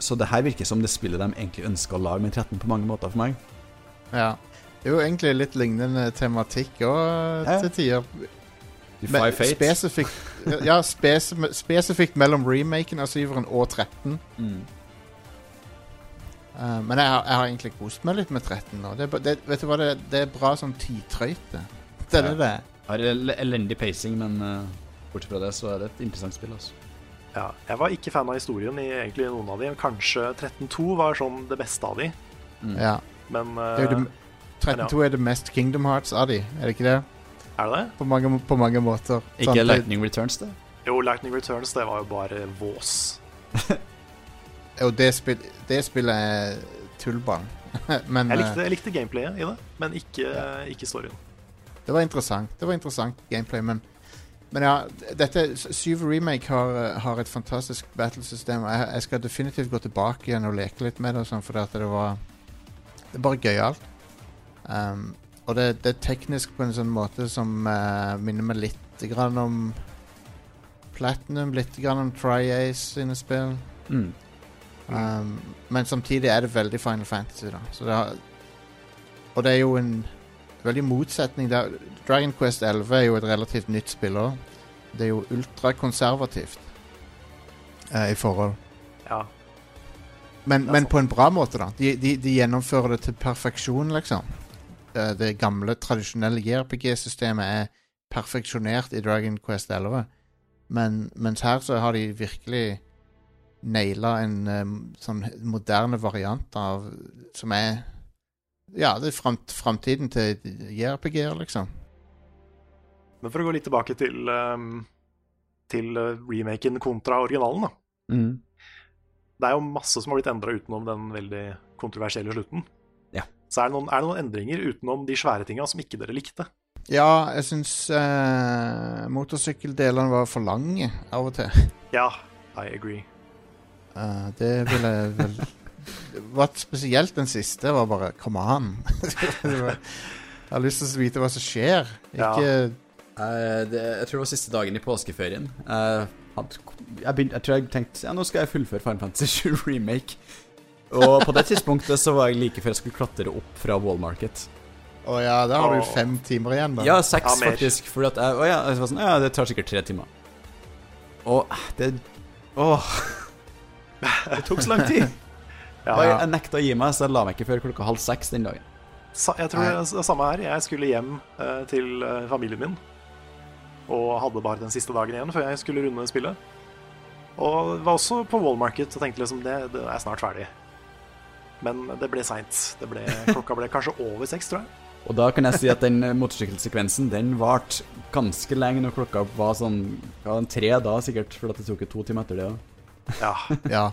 så det her virker som det spillet de egentlig ønsker å lage med 13 på mange måter for meg. ja. Det er jo egentlig litt lignende tematikk òg, Ja. til tider. Defy Men Fate. Spesifikt, ja, spes spesifikt mellom remaken av syveren og 13. Mm. Uh, men jeg har, jeg har egentlig kost meg litt med 13 nå. Det, det, vet du hva, det, det er bra sånn tidtrøyte. Det er Ja. det er. Har elendig pacing, men uh, bortsett fra det, så er det et interessant spill, altså. Ja, jeg var ikke fan av historien i egentlig noen av de. Kanskje 13.2 var sånn det beste av de, Ja. men jo eh, 13.2 er det mest Kingdom Hearts av de, er det ikke det? Er det det? På mange, på mange måter. Ikke Sant? Lightning Returns, det? Jo, Lightning Returns, det var jo bare vås. <laughs> jo, det, spill, det spillet er tullball. <laughs> Men Jeg eh, likte, jeg likte gameplayet i det, men ikke, ikke storyen. det var interessant. Det var interessant gameplay, men men ja, dette Syv Remake har, eh, har et fantastisk battlesystem. Jeg, jeg skal definitivt gå tilbake igjen og leke litt med det, og sånn, for at det var Det er bare gøyalt. Um, og det, det er teknisk på en sånn måte som uh, minner meg litt grann om Platinum, litt grann om Tri-Ace sine spill. Mm. Um, men samtidig er det veldig Final Fantasy, da. Så det har, og det er jo en veldig motsetning der. Dragon Quest 11 er jo et relativt nytt spill òg. Det er jo ultrakonservativt uh, i forhold. Ja. Men, men på en bra måte, da. De, de, de gjennomfører det til perfeksjon, liksom. Det, det gamle, tradisjonelle JRPG-systemet er perfeksjonert i Dragon Quest 11. Men, mens her så har de virkelig naila en um, sånn moderne variant av Som er Ja, det er framt, framtiden til JRPG-er, liksom. Men for å gå litt tilbake til, um, til remaken kontra originalen, da. Mm. Det er jo masse som har blitt endra utenom den veldig kontroversielle slutten. Så er det, noen, er det noen endringer utenom de svære tinga som ikke dere likte? Ja, jeg syns uh, motorsykkeldelene var for lange av og til. Ja, I agree. Uh, det ville jeg vel Spesielt den siste var bare Come on! <laughs> Jeg har lyst til å vite hva som skjer. Ja. Ikke Eh, det, jeg tror det var siste dagen i påskeferien. Jeg, hadde, jeg, begynt, jeg tror jeg tenkte ja, nå skal jeg fullføre Final Fantasy 7 Remake. Og på det tidspunktet så var jeg like før jeg skulle klatre opp fra Wall Market. Å ja, da har du fem timer igjen, da. Ja, seks Ja, faktisk. Fordi at jeg, å ja, jeg var sånn, ja, det tar sikkert tre timer. Og det Åh. Det tok så lang tid. <laughs> Ja, Og jeg, jeg nekta å gi meg, så jeg la meg ikke før klokka halv seks den dagen. Sa, jeg tror det er samme her. Jeg skulle hjem eh, til eh, familien min. Og hadde bare den siste dagen igjen før jeg skulle runde spillet. Og var også på Wall Market og tenkte liksom det, det er snart ferdig. Men det ble seint. Klokka ble kanskje over seks, tror jeg. Og da kan jeg si at den eh, motorsykkelsekvensen Den varte ganske lenge når klokka var sånn ja, tre da, sikkert, for det tok jo to timer etter det òg. Ja. <laughs> Ja.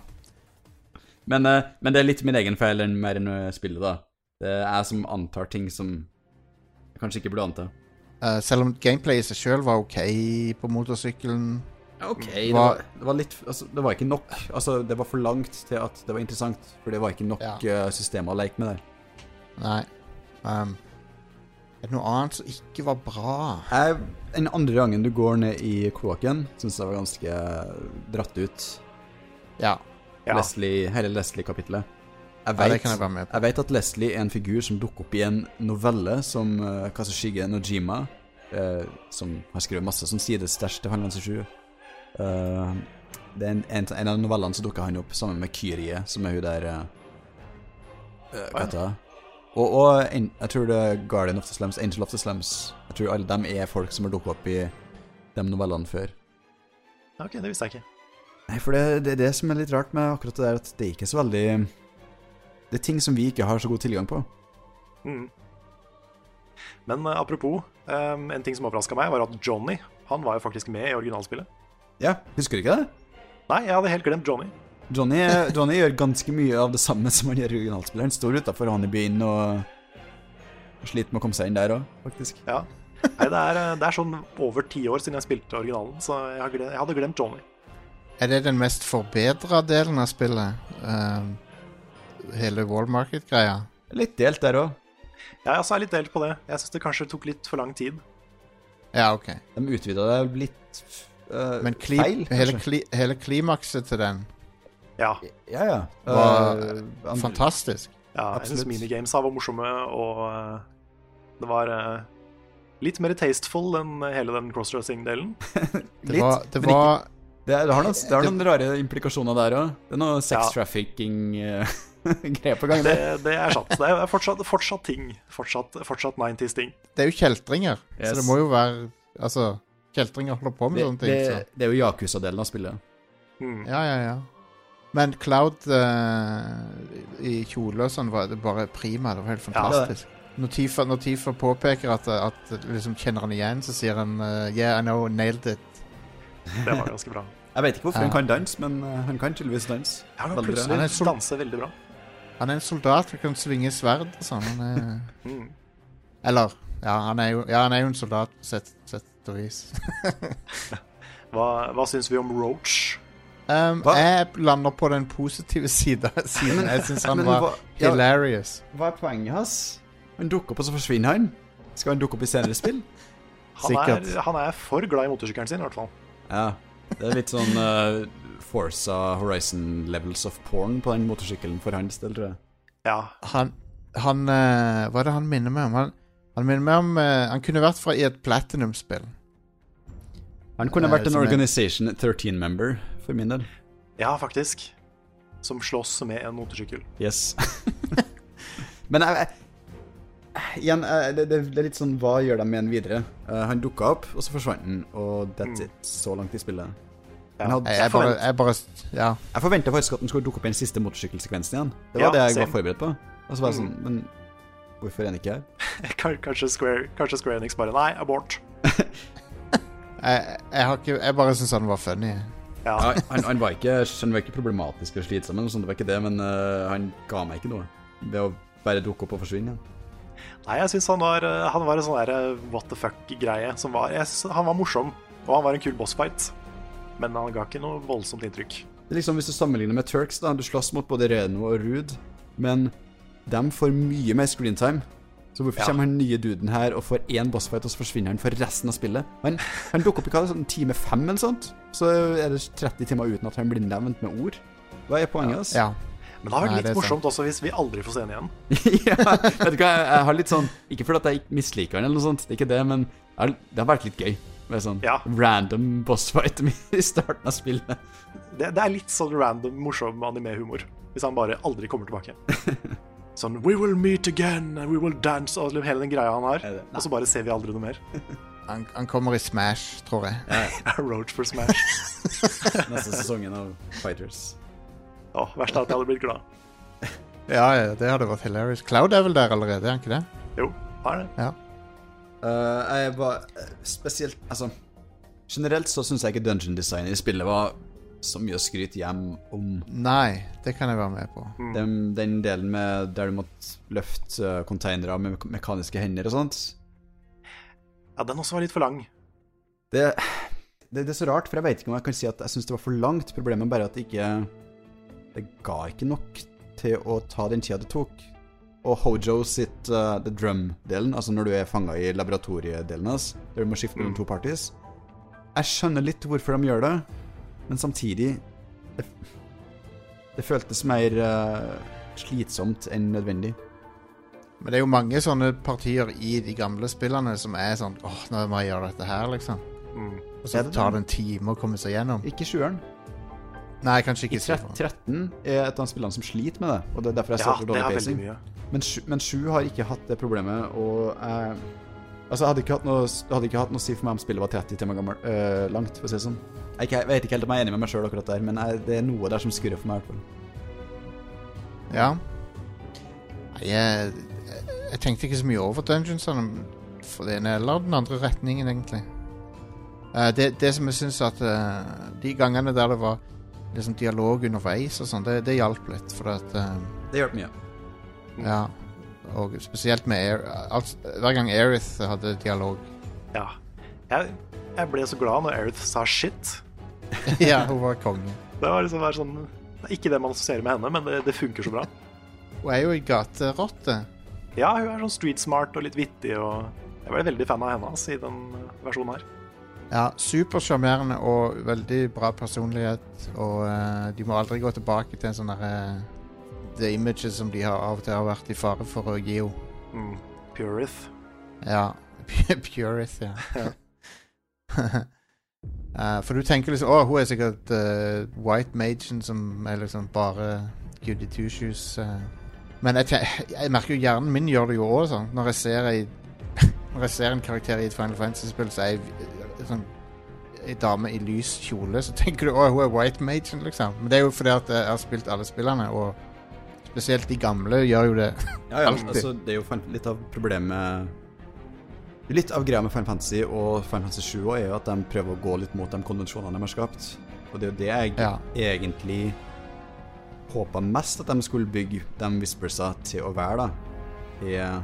Men, eh, men det er litt min egen feil enn mer enn eh, spillet, da. Det er jeg som antar ting som jeg kanskje ikke burde anta. Uh, selv om gameplay i seg sjøl var OK på motorsykkelen. OK, det var, det var litt altså, Det var ikke nok. Altså, det var for langt til at det var interessant, for det var ikke nok Ja. eh, systemer å leke med der. Nei. Um, er det noe annet som ikke var bra? Jeg, den andre gangen du går ned i kloakken, syns jeg var ganske dratt ut. Ja, ja. Leslie, hele Leslie-kapitlet. Jeg ja vet, kan jeg jeg vet at Leslie er en figur som dukker opp i en novelle som uh, Kazushige Nojima, uh, som har skrevet masse som sidestæsj til Final Fantasy 7. Eh, det er en, en, en av novellene så dukker han opp sammen med Kyrie, som er hun der eh, Hva heter det? Og, og en, jeg tror det er Guardian of the Slums, Angel of the Slums. Jeg tror alle dem er folk som har dukket opp i de novellene før. OK, det visste jeg ikke. Nei, for det, det er det som er litt rart med akkurat det der, at det er ikke så veldig Det er ting som vi ikke har så god tilgang på. Mm. Men uh, apropos, um, en ting som overraska meg, var at Johnny han var jo faktisk med i originalspillet. Ja, husker du ikke det? Nei, jeg hadde helt glemt Johnny. Johnny, <laughs> Johnny gjør ganske mye av det samme som han gjør i originalspilleren. Han står utafor Honeybyen og og sliter med å komme seg inn der òg, faktisk. Ja. Nei, det er, det er sånn over ti år siden jeg spilte originalen, så jeg, har glemt, jeg hadde glemt Johnny. Er det den mest forbedra delen av spillet? Uh, hele Wall Market-greia? Litt delt der òg. Ja, jeg er litt delt på det. Jeg syns det kanskje tok litt for lang tid. Ja, OK. De utvida det litt eh, Men kli feil, hele, kli hele klimakset til den Ja, Ja, ja. var uh, fantastisk. ja jeg syns minigames minigamesa var morsomme, og uh, det var litt mer tasteful enn hele den crossdressing-delen. <laughs> Det Litt, var, det men ikke- var Det, det har noen, det har noen rare implikasjoner der òg. Det er noe sex Ja. trafficking-greier <laughs> på gang. Det, det er sant. Det er fortsatt, fortsatt ting. Fortsatt, fortsatt 90s-ting. Det er jo kjeltringer, så det må jo være Altså, kjeltringer holder på med Det, sånne ting. det, så. det er jo Yakuza-delen av spillet. Mm. Ja, ja, ja. Men Cloud uh, i kjole og sånn var det bare prima. Det var helt fantastisk. Når Tifa, når Tifa påpeker at, at liksom kjenner han igjen, så sier han uh, Yeah, I know, nailed it. Det var ganske bra. Jeg vet ikke hvorfor Ja. han kan danse, men eh, han kan tydeligvis danse. Ja. Han er plutselig sol- danser veldig bra. Han er en soldat som kan svinge sverd og sånn. Han er Mm. Eller ja han, er jo, ja, han er jo en soldat sett, sett sett og vis. <laughs> Hva, hva syns vi om Roach? Um, jeg lander på den positive sida. siden Jeg syns han Men var hva, ja, hilarious. hva er poenget hans? Han dukker opp, og så forsvinner han. Skal han dukke opp i senere spill? Han er, Sikkert. han er for glad i motorsykkelen sin, i hvert fall. Ja. Det er litt sånn uh, Forza Horizon levels of porn på den motorsykkelen for hans del, tror jeg. Ja. Han, han eh, Hva er det han minner meg om? Han, han minner meg om eh, Han kunne vært fra i et Platinum-spill. Han kunne Eh, vært en som er- Organization 13-member, for min del. ja, faktisk. som slåss med en motorsykkel. Yes. <laughs> Men jeg, jeg Igjen, eh, det, det, er litt sånn Hva gjør de med en videre? Uh, han dukka opp, og så forsvant han, og that's mm. it. Så langt i spillet. Ja. Hadde, jeg, jeg, bare, jeg, bare, ja. jeg forventa faktisk at den skulle dukke opp i den siste motorsykkelsekvensen igjen. Det var ja, det jeg same. var forberedt på. Og så var jeg sånn mm. Men hvorfor er han ikke her? <laughs> kanskje, Square, kanskje Square Enix bare Nei, abort. <laughs> jeg, har ikke, jeg bare syns han var funny. Ja. han, han, var ikke, han var ikke problematisk og slitsom, det var ikke det, men uh, han ga meg ikke noe ved å bare dukke opp og forsvinne. Nei, jeg syns han, var, eh, han var en sånn der eh, what the fuck-greie. Han var morsom, og han var en kul bossfight. Men han ga ikke noe voldsomt inntrykk. Det er liksom Hvis du sammenligner med Turks, da, du slåss mot både Reno og Rude, men de får mye mer screentime. Så hvorfor ja. kommer han nye duden her og får én bossfight, og så forsvinner han for resten av spillet? Han, han dukker opp i hva, sånn time fem eller sånt, så er det 30 timer uten at han blir nevnt med ord. Hva er poenget hans? Ja. Men det har vært litt morsomt også hvis vi aldri får se henne igjen. <laughs> ja, vet du hva, jeg har litt sånn Ikke fordi at jeg misliker han eller noe sånt, det er ikke det, men det har vært litt gøy. Med sånn ja. random bossfight <laughs> i starten av spillet. Det, det er litt sånn random morsom anime-humor. Hvis han bare aldri kommer tilbake. <laughs> Sånn We will meet again, and we will dance, og hele den greia han har. Og så bare ser vi aldri noe mer. <laughs> Han, han kommer i Smash, tror jeg. Ja, <laughs> Roach for Smash. <laughs> Neste sesongen av Fighters. Å, verst er at jeg hadde blitt glad. ja, ja, det hadde vært hilarious. Cloud er vel der allerede, er han ikke det? Jo, har det. Ja. Uh, jeg var eh, spesielt Altså, generelt så syns jeg ikke dungeon design i spillet var så mye å skryte hjem om. Nei, det kan jeg være med på. Mm. Den, den, delen med der du måtte løfte konteinere med mekaniske hender og sånt. Ja, den også var litt for lang. Det, det, det er så rart, for jeg vet ikke om jeg kan si at jeg syns det var for langt. Problemet er bare at det ikke det ga ikke nok til å ta den tida det tok. Og Hojo sitt uh, the drum-delen, altså når du er fanga i laboratoriedelen hans, der du må skifte mellom mm. to parties Jeg skjønner litt hvorfor de gjør det, men samtidig Det, det føltes mer uh, slitsomt enn nødvendig. Men det er jo mange sånne partier i de gamle spillene som er sånn åh, nå må jeg gjøre dette her, liksom. Mm. Og så tar det en time å komme seg gjennom. Ikke sjueren. Nei, kanskje ikke. I 13 er et av spillene som sliter med det. Og det er derfor jeg ser for dårlig pacing. Men, men 7 har ikke hatt det problemet, og jeg Altså, jeg hadde ikke hatt noe, hadde ikke hatt noe å si for meg om spillet var 30 timer gammel, øh, langt, for å si sånn. Jeg, jeg, vet ikke helt om jeg er enig med meg sjøl akkurat der, men jeg, det er noe der som skurrer for meg, i hvert fall. Ja. Jeg, jeg, tenkte ikke så mye over dungeonsene for den ene eller den andre retningen, egentlig. Uh, det, det, som jeg syns at uh, De gangene der det var liksom dialog underveis og sånn, det, det hjalp litt, for at Det hjalp mye. Ja. Og spesielt med Air, alt, Hver gang Aerith hadde dialog. Ja. Jeg, jeg ble så glad når Aerith sa shit. <laughs> ja, hun var konge. Det var liksom sånn ikke det man assosierer med henne, men det, det funker så bra. Hun er jo i gaterotte. Ja, hun er sånn street smart og litt vittig, og jeg ble veldig fan av henne altså, i den versjonen her. Ja, Supersjarmerende og veldig bra personlighet. Og uh, de må aldri gå tilbake til en sånn derre uh, The images som de har av og til har vært i fare for å gi henne. Mm. Purith. Ja. <laughs> Purith, ja. uh, <laughs> for du tenker liksom Å, hun er sikkert uh, white magen som er liksom bare goody two shoes. Men jeg, <laughs> jeg, merker jo hjernen min gjør det jo òg, sånn. Når jeg ser ei Når jeg ser en karakter i et Final Fantasy-spill, så er jeg sånn dame i lys kjole, så tenker du å, hun er white magen, liksom. Men det er jo fordi at jeg har spilt alle spillene, og spesielt de gamle gjør jo det <laughs> ja, ja, altså, det er jo litt av problemet Litt av greia med Final Fantasy og Final Fantasy 7 er jo at de prøver å gå litt mot de konvensjonene de har skapt. Og det er jo det jeg ja. egentlig håpa mest at de skulle bygge de Whispersa til å være, da. Er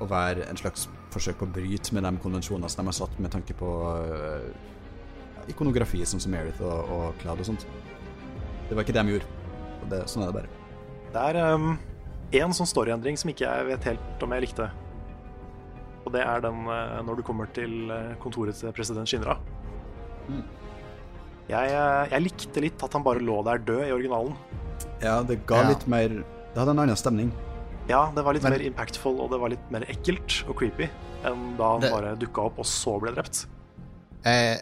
å være en slags forsøk på å bryte med de konvensjonene som de har satt med tanke på uh, ikonografi, sånn som Merith og, og Cloud og sånt. Det var ikke det de gjorde. Og det, sånn er det bare. Det er um, en sånn storyendring som ikke jeg vet helt om jeg likte. Og det er den uh, når du kommer til uh, kontoret til president Shinra. Mm. Jeg, jeg, likte litt at han bare lå der død i originalen. Ja, det ga ja. litt mer Det hadde en annen stemning. Ja, det var litt Men, mer impactful, og det var litt mer ekkelt og creepy enn da han det, bare dukka opp og så ble drept. Jeg,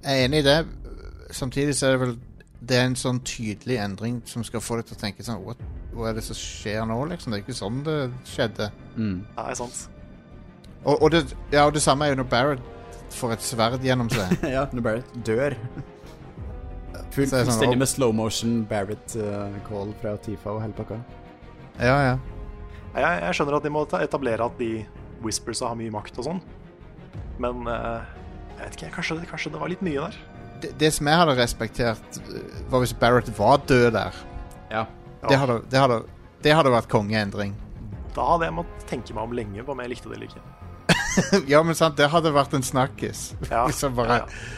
er enig i det. Samtidig så er det vel det er en sånn tydelig endring som skal få deg til å tenke sånn What, Hva er det som skjer nå, liksom? Det er ikke sånn det skjedde. Mm. Nei, sant. Og, og, det, ja, og det samme er jo når Barrett får et sverd gjennom seg. <laughs> ja, når Barrett dør. Full, Så er sånn, og- med slow motion Barrett-call fra Tifa og hele pakka. Ja, ja. Jeg, jeg skjønner at de må etablere at de Whispersa har mye makt og sånn, men uh, jeg vet ikke, kanskje, kanskje det var litt mye der. Det, det som jeg hadde respektert, eh, var hvis Barrett var død der. Ja. Det, hadde, det, hadde, det hadde vært kongeendring. Da hadde jeg måttet tenke meg om lenge på om jeg likte det eller ikke. <laughs> ja, men sant, det hadde vært en snakkis. Ja, <laughs> Liksom bare ja, ja.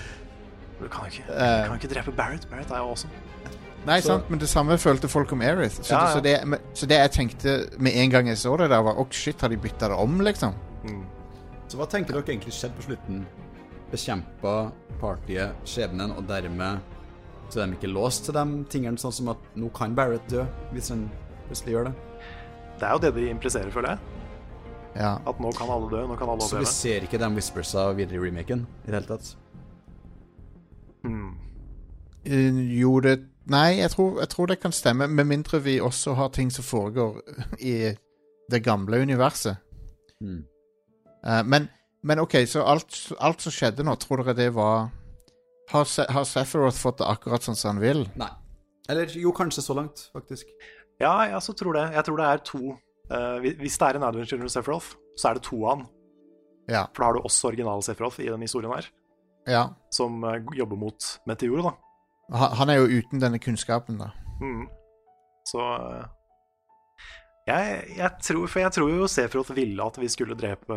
Du kan jo ikke, du Eh. kan ikke drepe Barrett. Barrett er jo awesome. Nei, Så- sant, men det samme følte folk om Aerith. Så, Ja, ja. så, det, så det jeg tenkte med en gang jeg så det der, var Å, shit, har de bytta det om, liksom? Mm. Så hva tenker dere egentlig skjedde på slutten? Bekjempa partiet skjebnen, og dermed så er de ikke låst til de tingene, sånn som at nå kan Barrett dø, hvis han plutselig gjør det. Det er jo det de impliserer, føler jeg. Ja. At nå kan alle dø, nå kan alle Så vi ser ikke de Whispersa videre i remaken i det hele tatt. Mm. Eh, jo, det Nei, jeg tror, jeg tror det kan stemme, med mindre vi også har ting som foregår <laughs> i det gamle universet. Mm. Uh, men, men OK, så alt, alt som skjedde nå, tror dere det var Har, Se har Sephiroth fått det akkurat sånn som han vil? Nei. Eller jo, kanskje så langt, faktisk. Ja, jeg også tror det. Jeg tror det er to uh, Hvis det er en Adventure of Sephiroth, så er det to av han. Ja. For da har du også originale Sephiroth i den historien her, ja. som uh, jobber mot Meteor, da. Han, han er jo uten denne kunnskapen, da. Mm. Så uh, jeg, jeg tror For jeg tror jo Sephiroth ville at vi skulle drepe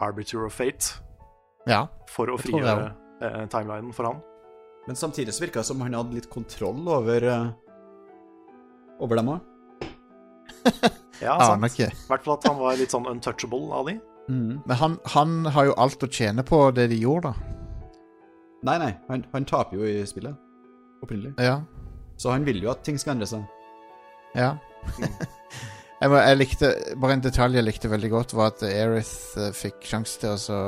Arbiter of Fate Ja. for å frigjøre eh, timelinen for han. Men samtidig så virka det som han hadde litt kontroll over eh, over dem òg. <laughs> Ja, Aner sant. I hvert fall at han var litt sånn untouchable av de. Men han, han har jo alt å tjene på det de gjorde, da. Nei, nei, han, han taper jo i spillet. Opprinnelig. Ja. Så han vil jo at ting skal endre seg. Ja. Jeg, må, jeg likte Bare en detalj jeg likte veldig godt, var at Aerith uh, fikk sjanse til å så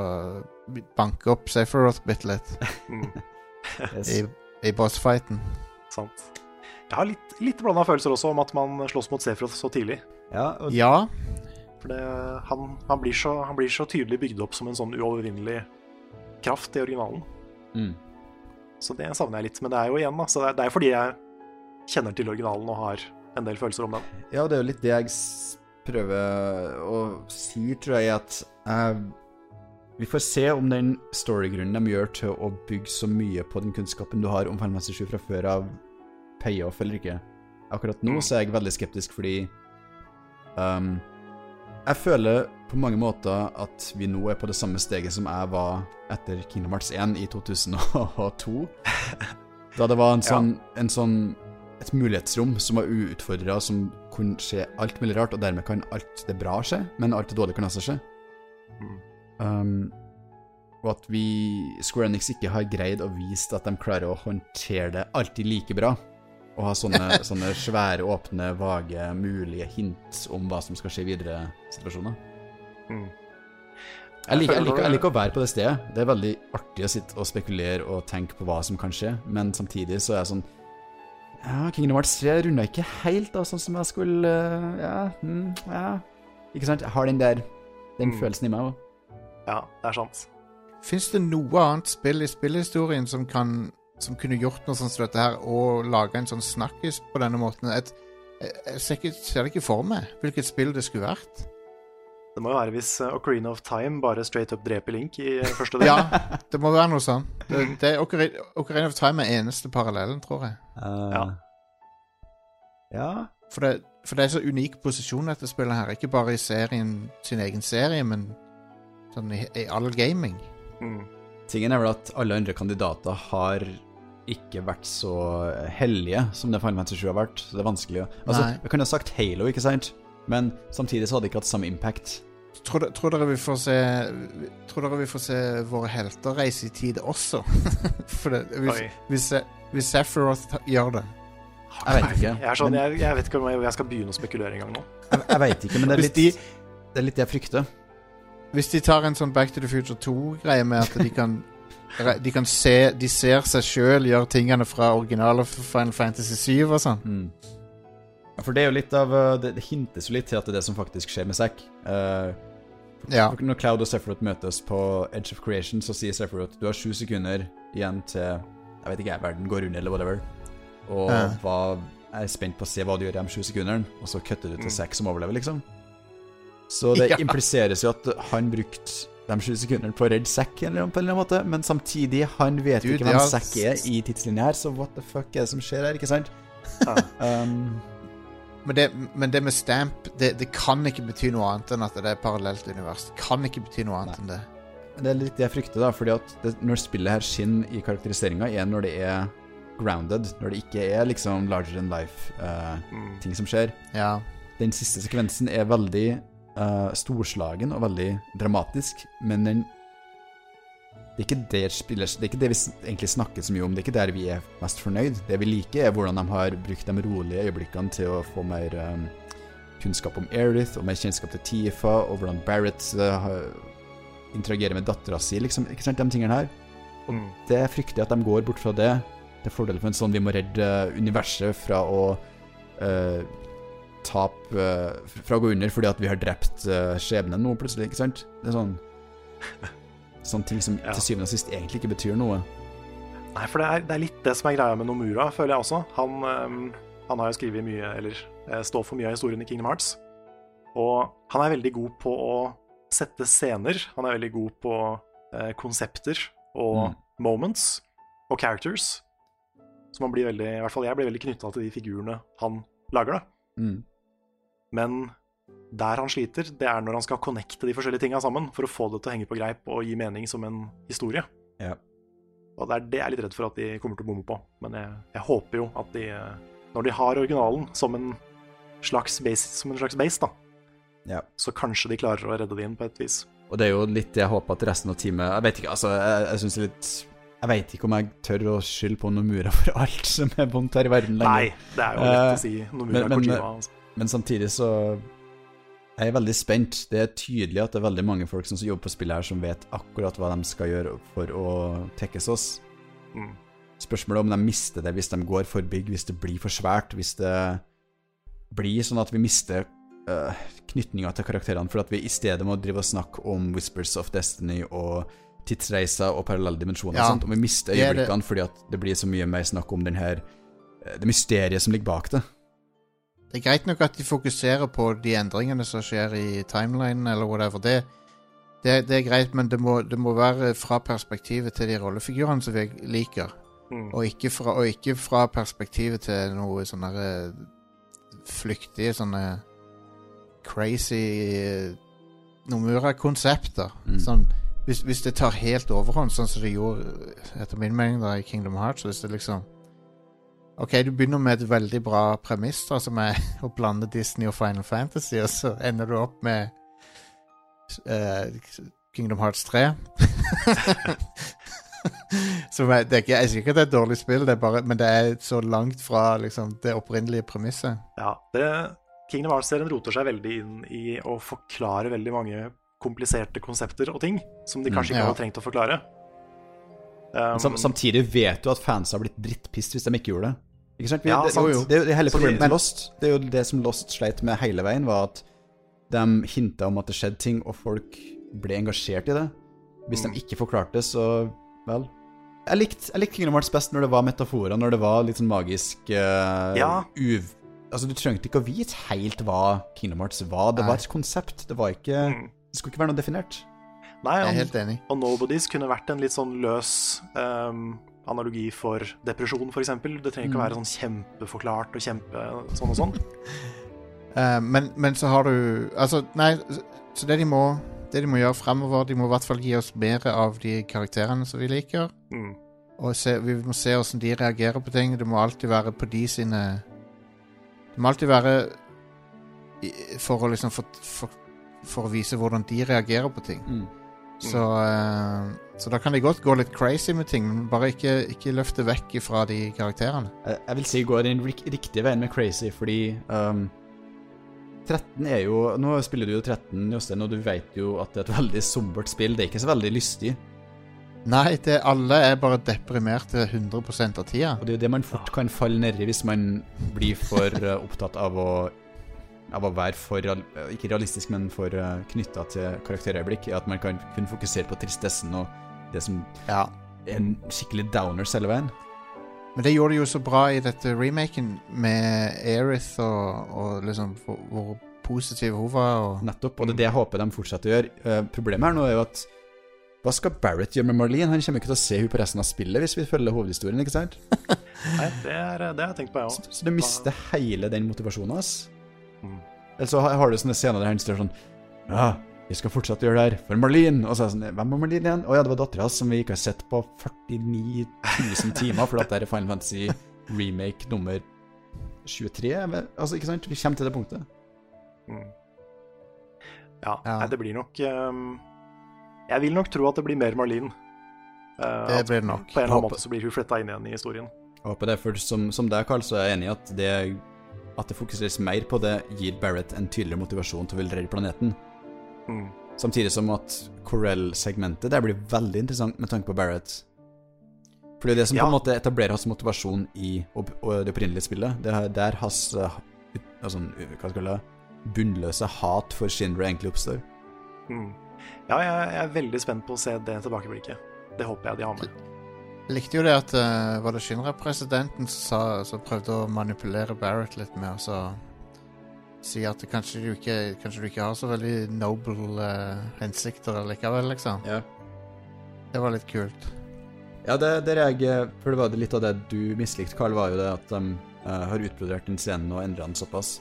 banke opp Sephiroth bitte litt <laughs> yes. i, i bossfighten. sant. Jeg har litt, litt blanda følelser også om at man slåss mot Sephiroth så tidlig. Ja, og Ja. For det, han, han, blir så, han blir så tydelig bygd opp som en sånn uovervinnelig kraft i originalen. mm. Så det savner jeg litt. Men det er jo igjen, da. Så det er, det er fordi jeg kjenner til originalen og har en del følelser om den. Ja, det er jo litt det jeg prøver å si, tror jeg, at uh, vi får se om den storygrunnen de gjør til å bygge så mye på den kunnskapen du har om Final Fantasy 7 fra før av, payoff eller ikke. Akkurat nå så er jeg veldig skeptisk fordi um, Jeg føler på mange måter at vi nå er på det samme steget som jeg var etter Kingdom Hearts 1 i 2002. <laughs> Da det var en sånn, en sånn et mulighetsrom som var uutfordra, som kunne skje alt mulig rart, og dermed kan alt det bra skje, men alt det dårlige kan også skje. Um, og at vi, Square Enix, ikke har greid å vise at de klarer å håndtere det alltid like bra. Og ha sånne, <laughs> sånne svære, åpne, vage, mulige hint om hva som skal skje videre situasjoner. Mm. Jeg liker, jeg, liker, jeg liker å være på det stedet. Det er veldig artig å sitte og spekulere og tenke på hva som kan skje, men samtidig så er jeg sånn Ja, Kingdom Hearts 3 runda ikke helt da, sånn som jeg skulle øh, Ja, mm, ja. Ikke sant? Jeg har den der Den Mm. følelsen i meg òg. Ja, det er sant. Fins det noe annet spill i spillhistorien som kan Som kunne gjort noe sånt som dette her, og laga en sånn snakkis på denne måten? Et, jeg ser, ikke, ser det ikke for meg hvilket spill det skulle vært. Det må jo være hvis eh, Ocarina of Time bare straight up dreper Link i eh, første <laughs> del. Ja, det må være noe sånn. Det, det er Ocarina, Ocarina of Time er eneste parallellen, tror jeg. Ja. ja. For det, for det er så unik posisjon dette spillet her. Ikke bare i serien, sin egen serie, men sånn i, i all gaming. Mm. Tingen er vel at alle andre kandidater har ikke vært så hellige som det Final Fantasy 7 har vært. Så det er vanskelig å Altså, Nei. jeg kunne sagt Halo, ikke sant? Men samtidig så hadde det ikke hatt samme impact. Tror, tror dere vi får se Tror dere vi får se våre helter reise i tid også? <laughs> for det, hvis, hvis, hvis Sephiroth gjør det Jeg vet ikke. Jeg, er sånn, jeg, jeg vet ikke om jeg, skal begynne å spekulere engang nå. jeg, jeg vet ikke, men det er litt de- Det er litt det jeg frykter. Hvis de tar en sånn Back to the Future 2-greie med at de kan De kan se De ser seg sjøl gjøre tingene fra originale Final Fantasy 7 og sånn. Mm. Ja, For det er jo litt av uh, Det, det hintes jo litt til at det er det som faktisk skjer med Zack. Uh, Ja. Når Cloud og Sephiroth møtes på Edge of Creation, så sier Sephiroth du har sju sekunder igjen til Jeg vet ikke, verden går under, eller whatever. Og Ja. hva, jeg er spent på å se hva du gjør i de sju sekundene, og så kutter du til Mm. seks som overlever, liksom. Så det <laughs> Ja. impliseres jo at han brukte de sju sekundene på å redde Zack på en eller annen måte, men samtidig, han vet Dude, ikke hvem har- Zack er i tidslinja her, så what the fuck er det som skjer her, ikke sant? Ja. <laughs> Um, Men det, men det med stamp, det, det kan ikke bety noe annet enn at det er parallelt univers. Det kan ikke bety noe annet enn det. Det er litt det jeg frykter, da. Fordi at det, når spillet her skinner i karakteriseringa, er når det er grounded. Når det ikke er liksom larger than life-ting Mm. som skjer. Ja. Den siste sekvensen er veldig uh, storslagen og veldig dramatisk, men den det er ikke det, spiller, det er ikke det vi egentlig snakker så mye om. Det er ikke der vi er mest fornøyd. Det vi liker, er hvordan de har brukt de rolige øyeblikkene til å få mer um, kunnskap om Aerith og mer kjennskap til Tifa, og hvordan Barrett uh, interagerer med dattera si, liksom. Ikke sant, de tingene her. Og Mm. det er fryktelig at de går bort fra det, til fordel for en sånn vi må redde universet fra å uh, tape uh, Fra å gå under fordi at vi har drept uh, skjebnen nå, plutselig. Ikke sant? Det er sånn <laughs> Sånne ting som Ja. til syvende og sist egentlig ikke betyr noe. Nei, for det er, det er litt det som er greia med Nomura, føler jeg også. Han, um, han har jo skrevet mye, eller står for mye av historien i Kingdom Hearts. Og han er veldig god på å sette scener. Han er veldig god på eh, konsepter og Mm. moments og characters. Så man blir veldig, i hvert fall jeg blir veldig knytta til de figurene han lager, da. Mm. Men der han sliter, det er når han skal connecte de forskjellige tinga sammen for å få det til å henge på greip og gi mening som en historie. Ja. Og det er det jeg er litt redd for at de kommer til å bomme på. Men jeg, jeg håper jo at de, eh, når de har originalen som en slags base, som en slags base da, Ja. så kanskje de klarer å redde det inn på et vis. Og det er jo litt det jeg håper at resten av teamet Jeg vet ikke, altså, jeg, jeg syns litt Jeg vet ikke om jeg tør å skylde på Nomura for <laughs> alt som er vondt her i verden lenger. Nei, det er jo lett Eh, å si Nomura men- men- Kojima. Altså. Men samtidig så jeg er veldig spent. Det er tydelig at det er veldig mange folk som jobber på spillet her, som vet akkurat hva de skal gjøre for å tekkes oss. Mm. Spørsmålet er om de mister det hvis de går for big, hvis det blir for svært, hvis det blir sånn at vi mister uh, knytninga til karakterene, for at vi i stedet må drive og snakke om Whispers of Destiny og tidsreiser og parallelle dimensjoner Ja, og og vi mister er det. øyeblikkene fordi at det blir så mye mer snakk om den her eh, det mysteriet som ligger bak det. Det er greit nok at de fokuserer på de endringene som skjer i timelinen, eller whatever. Det, det, det er greit, men det må, det må være fra perspektivet til de rollefigurene som vi liker. Mm. Og ikke fra, og ikke fra perspektivet til noe sånne eh, flyktige, sånne crazy eh, Nomura-konsepter. Mm. Sånn, hvis, hvis det tar helt overhånd, sånn som det gjorde etter min mening da i Kingdom Hearts, hvis det liksom Ok, du begynner med et veldig bra premiss, da, som er <laughs> å blande Disney og Final Fantasy, og så ender du opp med uh, Kingdom Hearts 3. <laughs> som er, det er ikke, jeg sier ikke at det er et dårlig spill, det er bare, men det er så langt fra liksom, det opprinnelige premisset. Ja, det, Kingdom Hearts-serien roter seg veldig inn i å forklare veldig mange kompliserte konsepter og ting som de kanskje ikke ja. hadde trengt å forklare. Um, Sam, samtidig vet du at fans har blitt drittpist hvis de ikke gjorde det. Ikke sant? Vi, Ja, det, jo. det er jo det hele problemet med Lost. Det er jo det som Lost sleit med hele veien, var at de hinta om at det skjedde ting, og folk ble engasjert i det. Hvis Mm. de ikke forklarte det, så vel Jeg likte jeg likte Kingdom Hearts best når det var metaforer, når det var litt sånn magisk uh, Ja. uv... Altså, du trengte ikke å vite helt hva Kingdom Hearts var. Det Nei. var et konsept. Det var ikke Mm. Det skulle ikke være noe definert. Nei, Jeg er helt enig. og Nobodies kunne vært en litt sånn løs um, analogi for depresjon, f.eks. Det trenger ikke å være sånn kjempeforklart og kjempe sånn og sånn. uh, <laughs> men, men så har du Altså, nei, så det de må Det de må gjøre fremover, de må i hvert fall gi oss mer av de karakterene som vi liker. Mm. Og se, vi må se hvordan de reagerer på ting. Det må alltid være på de sine Det må alltid være for å liksom for, for, for å vise hvordan de reagerer på ting. Mm. Så, uh, så da kan de godt gå litt crazy med ting, men bare ikke, ikke løfte vekk fra de karakterene. Jeg, vil si går den rik riktige veien med Crazy, fordi um, 13 er jo Nå spiller du jo 13, Jostein, og du vet jo at det er et veldig sombert spill. Det er ikke så veldig lystig. Nei, det, alle er bare deprimerte 100% av tida. Og det er jo det man fort kan falle nedi hvis man blir for eh, opptatt av å av å være for eh, Ikke realistisk, men for uh, knytta til karakterøyeblikk. er At man kan kun fokusere på tristessen og det som Ja. er en skikkelig downer hele veien. Men det gjorde det jo så bra i dette remaken med Erith og, og liksom hvor, positiv hun var. Og Nettopp. Og det er det jeg håper de fortsetter å gjøre. Eh, problemet her nå er jo at hva skal Barrett gjøre med Marlene? Han kommer ikke til å se henne på resten av spillet hvis vi følger hovedhistorien. ikke sant? <laughs> Nei, det, er, det har jeg tenkt på, jeg Så, òg. så du mister hele den motivasjonen hans. Mm. Eller så har har du sånne scener der han står sånn Ja, vi skal fortsette å gjøre det her for Marlene. Og så er jeg sånn Hvem var Marlene igjen? Å ja, det var dattera hans som vi ikke har sett på 49 000 <laughs> timer, for at det er Final Fantasy remake nummer 23. eller- Altså, ikke sant? Vi kommer til det punktet. Mm. Ja. Nei, det blir nok ehm, Jeg vil nok tro at det blir mer Marlene. Uh, det blir det nok. på en eller annen måte så blir hun flytta inn igjen i historien. Jeg håper det, for som, som deg, Carl, så er jeg enig i at det at det fokuseres mer på det, gir Barrett en tydeligere motivasjon til å ville redde planeten. Mm. Samtidig som at Corell-segmentet Der blir veldig interessant med tanke på Barrett. For det er det som på en måte etablerer hans motivasjon i det opprinnelige spillet. Det er der hans uh, altså, hva skal jeg kalle det, bunnløse hat for Shindra egentlig oppstår. Mm. Ja, jeg, er veldig spent på å se det tilbakeblikket. Det håper jeg de har med. Jeg likte jo det at uh, Var det Shinra-presidenten som som prøvde å manipulere Barrett litt med å så si at kanskje du ikke, kanskje du ikke har så veldig noble uh, hensikter likevel, liksom. Ja. Det var litt kult. Ja, det, det jeg, for det var det litt av det du mislikte, Carl, var jo det at de uh, har utbrodert den scenen og endra den såpass.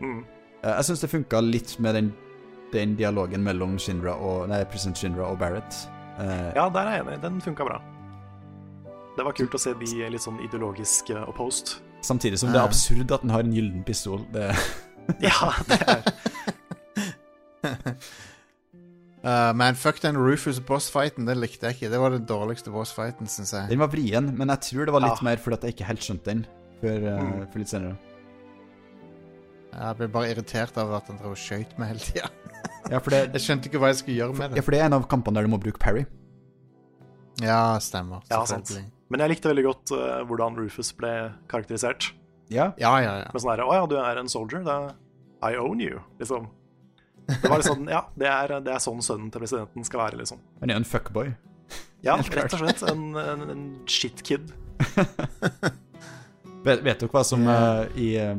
Mm. Uh, jeg syns det funka litt med den, den dialogen mellom Shinra og, nei, president Shinra og Barrett. Eh, Ja, der er jeg enig. Den funka bra. Det var kult å se de litt sånn ideologisk eh, opposed. Samtidig som det er absurd at den har en gyllen pistol. Det, <laughs> Ja, det er Uh, <laughs> men fuck den Rufus boss-fighten, den likte jeg ikke. Det var den dårligste boss-fighten, syns jeg. den var vrien, men jeg tror det var litt Ja. mer fordi at jeg ikke helt skjønte den før, uh, Mm. for litt senere. Jeg ble bare irritert av at han drev og skøyt meg hele tida. Ja, for det, Jeg skjønte ikke hva jeg skulle gjøre med det. ja, for det er en av kampene der du må bruke parry. Ja, stemmer. Ja, sant. Men jeg likte veldig godt uh, hvordan Rufus ble karakterisert. Ja. Ja, ja, ja. Med sånn herre Å ja, du er en soldier. Da I own you, liksom. Det var sånn Ja, det er, det er sånn sønnen til presidenten skal være, liksom. Han er en fuckboy. Ja, rett og slett. En, en, en shitkid. <laughs> Vet, vet dere hva som uh, i eh,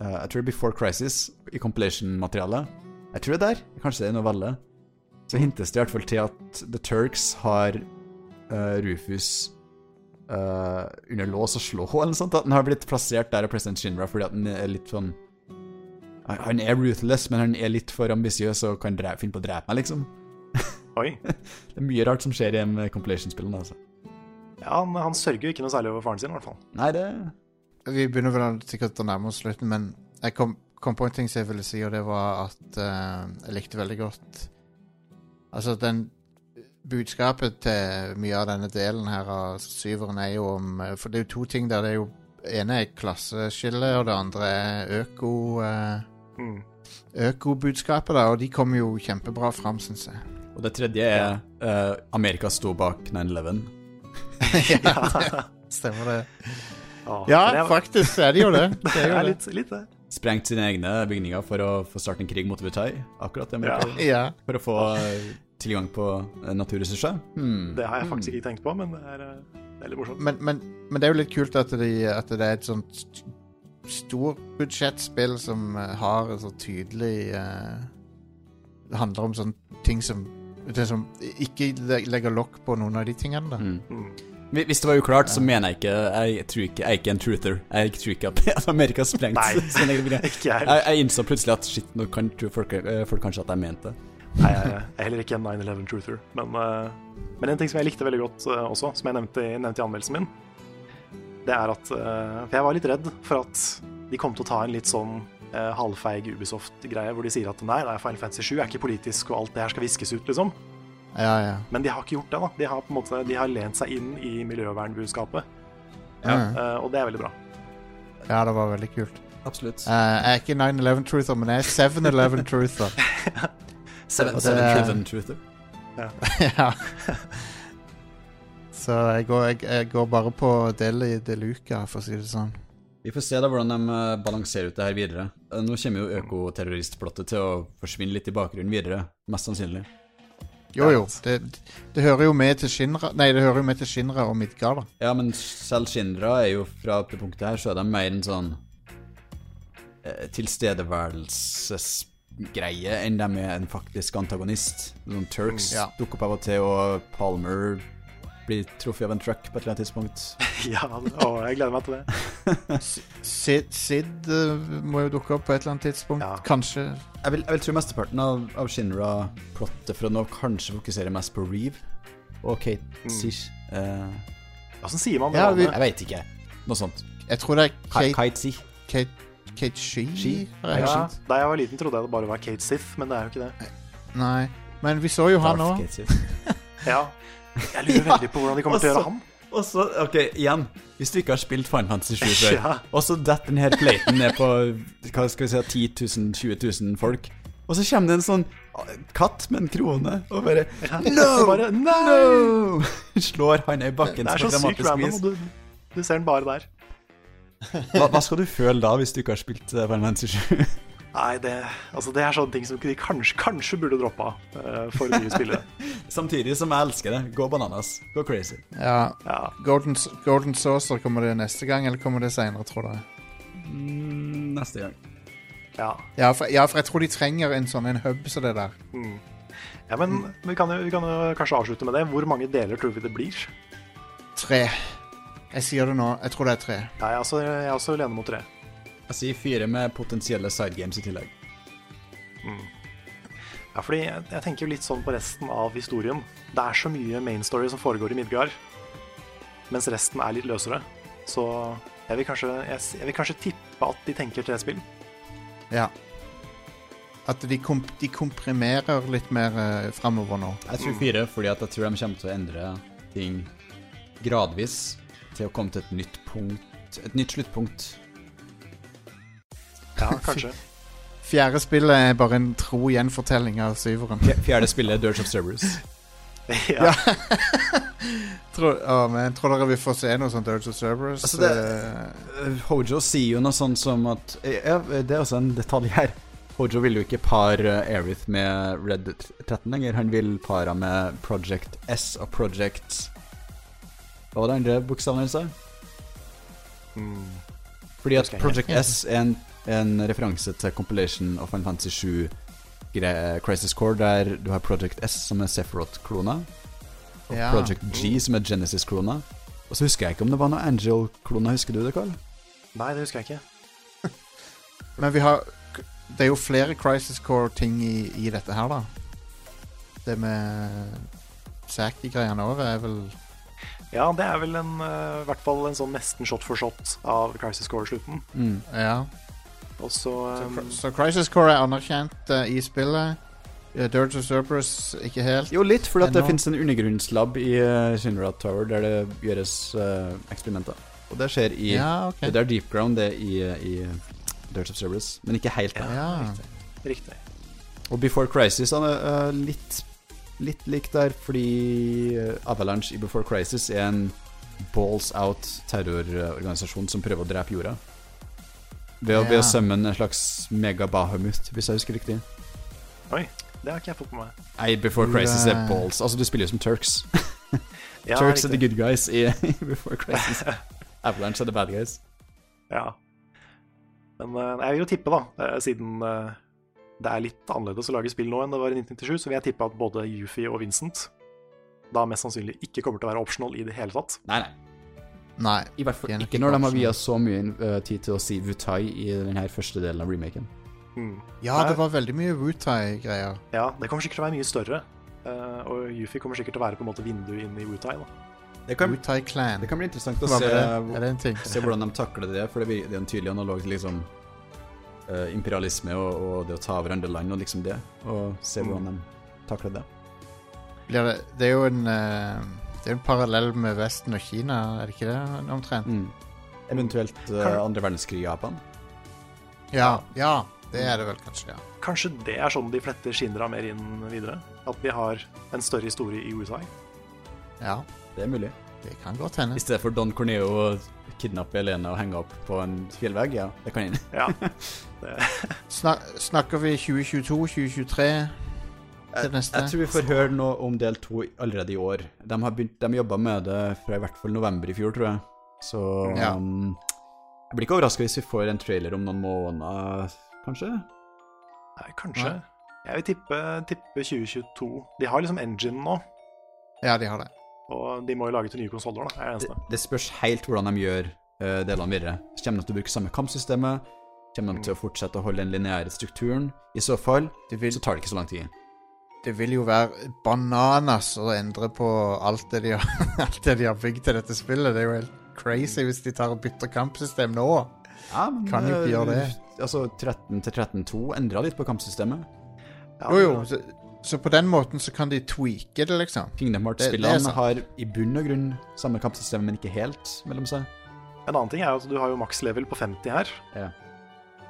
eh, Jeg tror Before Crisis, i compilation-materialet Jeg tror det er der, kanskje det er en novelle. Så hintes det i hvert fall til at The Turks har uh, Rufus uh, under lås og slå, eller noe sånt. At den har blitt plassert der av president Shinra fordi at den er litt sånn Han er ruthless, men han er litt for ambisiøs og kan dre- finne på å drepe meg, liksom. <laughs> Oi. Det er mye rart som skjer i de compilation-spillene, altså. Ja, han, han sørger jo ikke noe særlig over faren sin, i hvert fall. Nei, det Vi begynner vel sikkert å nærme oss slutten, men jeg kom, kom på en ting som jeg ville si, og det var at uh, jeg likte veldig godt Altså, den budskapet til mye av denne delen her av syveren er jo om eh, For det er jo to ting der. Det er jo ene er klasseskille, og det andre er øko... Uh, Mm. Økobudskapet, da, og de kommer jo kjempebra fram, syns jeg. Og det tredje er uh, Amerika sto bak 9-11. <laughs> ja, <laughs> stemmer det. Ja, faktisk er det jo det. Det Det er jo det. det. litt, litt det. Sprengt sine egne bygninger for å få starte en krig mot Butai, Akkurat det. Ja. Amerika. Ja. For å få eh, tilgang på eh, naturressurser. Hmm. Det har jeg faktisk ikke tenkt på, men det er, eh, det er litt morsomt. Men, men, men det er jo litt kult at, de, at det er et sånt st- storbudsjettspill som har en så tydelig uh, Det handler om sånne ting som som ikke legger lokk på noen av de tingene. da. Mm. Hvis det var uklart, så mener jeg ikke Jeg, tror ikke, jeg er ikke en truther. Jeg tror ikke at, <laughs> Amerika har sprengt <laughs> egne. <laughs> Ikke jeg Jeg, innså plutselig at shit, nå kan folk, eh, folk kanskje at jeg mente det. Nei, jeg er heller ikke en 9-11-truther. Men, eh, men en ting som jeg likte veldig godt eh, også, som jeg nevnte, nevnte i anmeldelsen min, det er at For jeg var litt redd for at de kom til å ta en litt sånn halvfeig Ubisoft-greie, hvor de sier at nei, nei, Final Fantasy 7 er ikke politisk, og alt det her skal viskes ut, liksom. Ja, ja. Men de har ikke gjort det. da De har på en måte De har lent seg inn i miljøvernbudskapet, Ja. Uh, og det er veldig bra. ja, det var veldig kult. Absolutt. Uh, jeg er ikke 9-11-truther, men jeg er 7-11-truther. Seven, Og <laughs> det seven er- driven truther. <laughs> ja. Så jeg går, jeg, jeg går bare på Deli de Luca, for å si det sånn. Vi får se da hvordan de eh, balanserer ut det her videre. Nå kommer jo økoterroristplottet til å forsvinne litt i bakgrunnen videre, mest sannsynlig. Jo, jo. Det, det hører jo med til Shinra Nei, det hører jo med til Shinra og Midgard, da. Ja, men selv Shinra er jo fra det punktet her, så er de mer en sånn eh, tilstedeværelsesgreie enn de er en faktisk antagonist. Noen Turks Ja. dukker opp av og til, og Palmer blir truffet av en truck på et eller annet tidspunkt. <laughs> Ja, å, jeg gleder meg til det. Sid, Sid eh, må jo dukke opp på et eller annet tidspunkt. Ja. Kanskje. Jeg vil, jeg vil tro mesteparten av, av Shinra-plottet fra nå kanskje fokuserer mest på Reeve og Kate Sish. Uh, Åssen sier man det? Ja, vi- jeg veit ikke. Noe sånt. Jeg tror det er Kate, Kate, Si. Kate, Kate She? She? Ja. ja, da jeg var liten, trodde jeg det bare var Kate Sith, men det er jo ikke det. Nei. Men vi så jo han Darth òg. Ja. <laughs> Jeg lurer <laughs> veldig på hvordan de kommer til å gjøre ham. Og så, ok, igjen Hvis du ikke har spilt Final Fantasy 7 før, Ja. og så detter denne pleiten ned på hva skal vi si, 10 000, 20 000 folk, og så kommer det en sånn ah, katt med en krone og bare No! Bare! No! <laughs> Slår han i bakken Det på dramatisk vis. du, du ser den bare der. Hva, hva skal du føle da, hvis du ikke har spilt eh, Final Fantasy 7? Nei, det, altså, det er sånne ting som de kanskje, kanskje burde droppa uh, for nye spillere. <laughs> Samtidig som jeg elsker det. Gå bananas. Gå crazy. Ja. Ja. Golden, Golden Saucer, kommer det neste gang, eller kommer det seinere, tror du? Mm, neste gang. Ja. Ja for, ja, for jeg tror de trenger en sånn en hub som det der. ja, men vi kan, jo, vi kan jo kanskje avslutte med det. Hvor mange deler tror vi det blir? Tre. Jeg sier det nå. Jeg tror det er tre. Ja, jeg, er også, jeg er også lener mot tre. Jeg sier fire med potensielle sidegames i tillegg. Ja, fordi jeg, jeg tenker jo litt sånn på resten av historien. Det er så mye main story som foregår i Midgard, mens resten er litt løsere. Så jeg vil kanskje, jeg, jeg vil kanskje tippe at de tenker tre spill. Ja. At de, komp de komprimerer litt mer uh, framover nå. Jeg tror fire, fordi at jeg tror de kommer til å endre ting gradvis til å komme til et nytt punkt Et nytt sluttpunkt. Ja, kanskje. <laughs> Fjerde spillet er bare en tro gjenfortelling av syveren. Fjerde spillet, er Dirge of Cerberus. <laughs> ja. <laughs> Tror, å, men, tror dere vi får se noe sånt Dirge of Cerberus? Altså, det- eh, Uh, Hojo sier jo noe sånt som at ja, Det er også en detalj her. Hojo vil jo ikke par uh, Aerith med Red 13 lenger. Han vil pare med Project S og Project Hva var det andre bokstaven han sa? Mm. Fordi at. Project S er en, en referanse til compilation of Final Fantasy 7 Crisis Core, der du har Project S, som er Sephiroth-klona, og Ja. Project G, som er Genesis-klona. Og så husker jeg ikke om det var noe Angel-klona. Husker du det, Carl? Nei, det husker jeg ikke. <laughs> Men vi har Det er jo flere Crisis Core-ting i, i dette her, da. Det med Zacky-greiene òg er vel Ja, det er vel en, uh, i hvert fall en sånn nesten shot for shot av Crisis Core-slutten. Mm. Ja. Og så Så, um, så Crisis Core er anerkjent uh, i spillet. Uh, Dirge of Cerberus ikke helt. Jo, litt, for at det finnes en undergrunnslab i uh, Shinra Tower der det gjøres uh, eksperimenter. Og det skjer i Ja, okay. Det er deep ground, det, i, i Dirt of Cerberus. Men ikke helt, der. Ja. riktig. Og Before Crisis han er eh, litt, litt lik der, fordi eh, Avalanche i Before Crisis er en balls out terrororganisasjon som prøver å drepe jorda. Ved, å- ved å summon en slags mega-bahamut, hvis jeg husker riktig. Oi, det har ikke jeg fått med meg. Nei, Before Crisis er balls. Altså, du spiller jo som Turks. <laughs> Ja, Turks er the good guys i, <laughs> i Before Crisis. <laughs> Avalanche er the bad guys. Ja. Men eh, jeg vil jo tippe, da, eh, siden eh, det er litt annerledes å lage spill nå enn det var i 1997, så vil jeg tippe at både Yufi og Vincent da mest sannsynlig ikke kommer til å være optional i det hele tatt. Nei, nei. Nei. I hvert fall ikke når de har viet via så mye uh, tid til å si Wutai i denne første delen av remaken. Mm. Ja, det var veldig mye Wutai-greier. Ja, det kommer sikkert til å være mye større. Uh, og Yufi kommer sikkert til å være på en måte vinduet inn i Wutai. da. Det kan, Clan. det kan bli interessant å se, se hvordan de takler det, for det er en tydelig analog til liksom uh, imperialisme og, og det å ta over andre land og liksom det. Og se Mm. hvordan de takler det. Det, det er jo en eh, Det er en parallell med Vesten og Kina, er det ikke det omtrent? Mm. Eventuelt uh, andre verdenskrig i Japan. Ja. Ja, det er det vel kanskje, ja. Kanskje det er sånn de fletter Shinra mer inn videre? At vi har en større historie i USA? Ja. Det er mulig. Det kan godt hende. I stedet for Don Corneo å kidnappe Elena og henge opp på en fjellvegg. Ja, det kan hende. Ja. <laughs> Det, Snak, snakker vi 2022-2023 til neste? Jeg tror vi får høre noe om del to allerede i år. De har begynt, de jobba med det fra i hvert fall november i fjor, tror jeg. Så Ja. um, jeg blir ikke overraska hvis vi får en trailer om noen måneder, kanskje. nei, kanskje. Jeg vil tippe, tippe 2022. De har liksom engine nå, Ja, de har det. og de må jo lage til nye konsoller, da. Det er det Det, det spørs helt hvordan de gjør uh, delene videre. Kommer de til å bruke samme kampsystemet? Kommer de til å fortsette å holde den lineære strukturen? I så fall vil, så tar det ikke så lang tid. Det vil jo være bananas å endre på alt det de har, <laughs> alt det de har bygd til dette spillet. Det er jo helt crazy hvis de tar og bytter kampsystem nå. Ja, men, Kan jo ikke eh, gjøre det. Altså 13 til 13.2 endra litt på kampsystemet. Ja, Jo, jo. Så, så på den måten så kan de tweake det, liksom. Kingdom Hearts-spillene har i bunn og grunn samme kampsystem, men ikke helt mellom seg. En annen ting er at du har jo maks level på 50 her. Ja.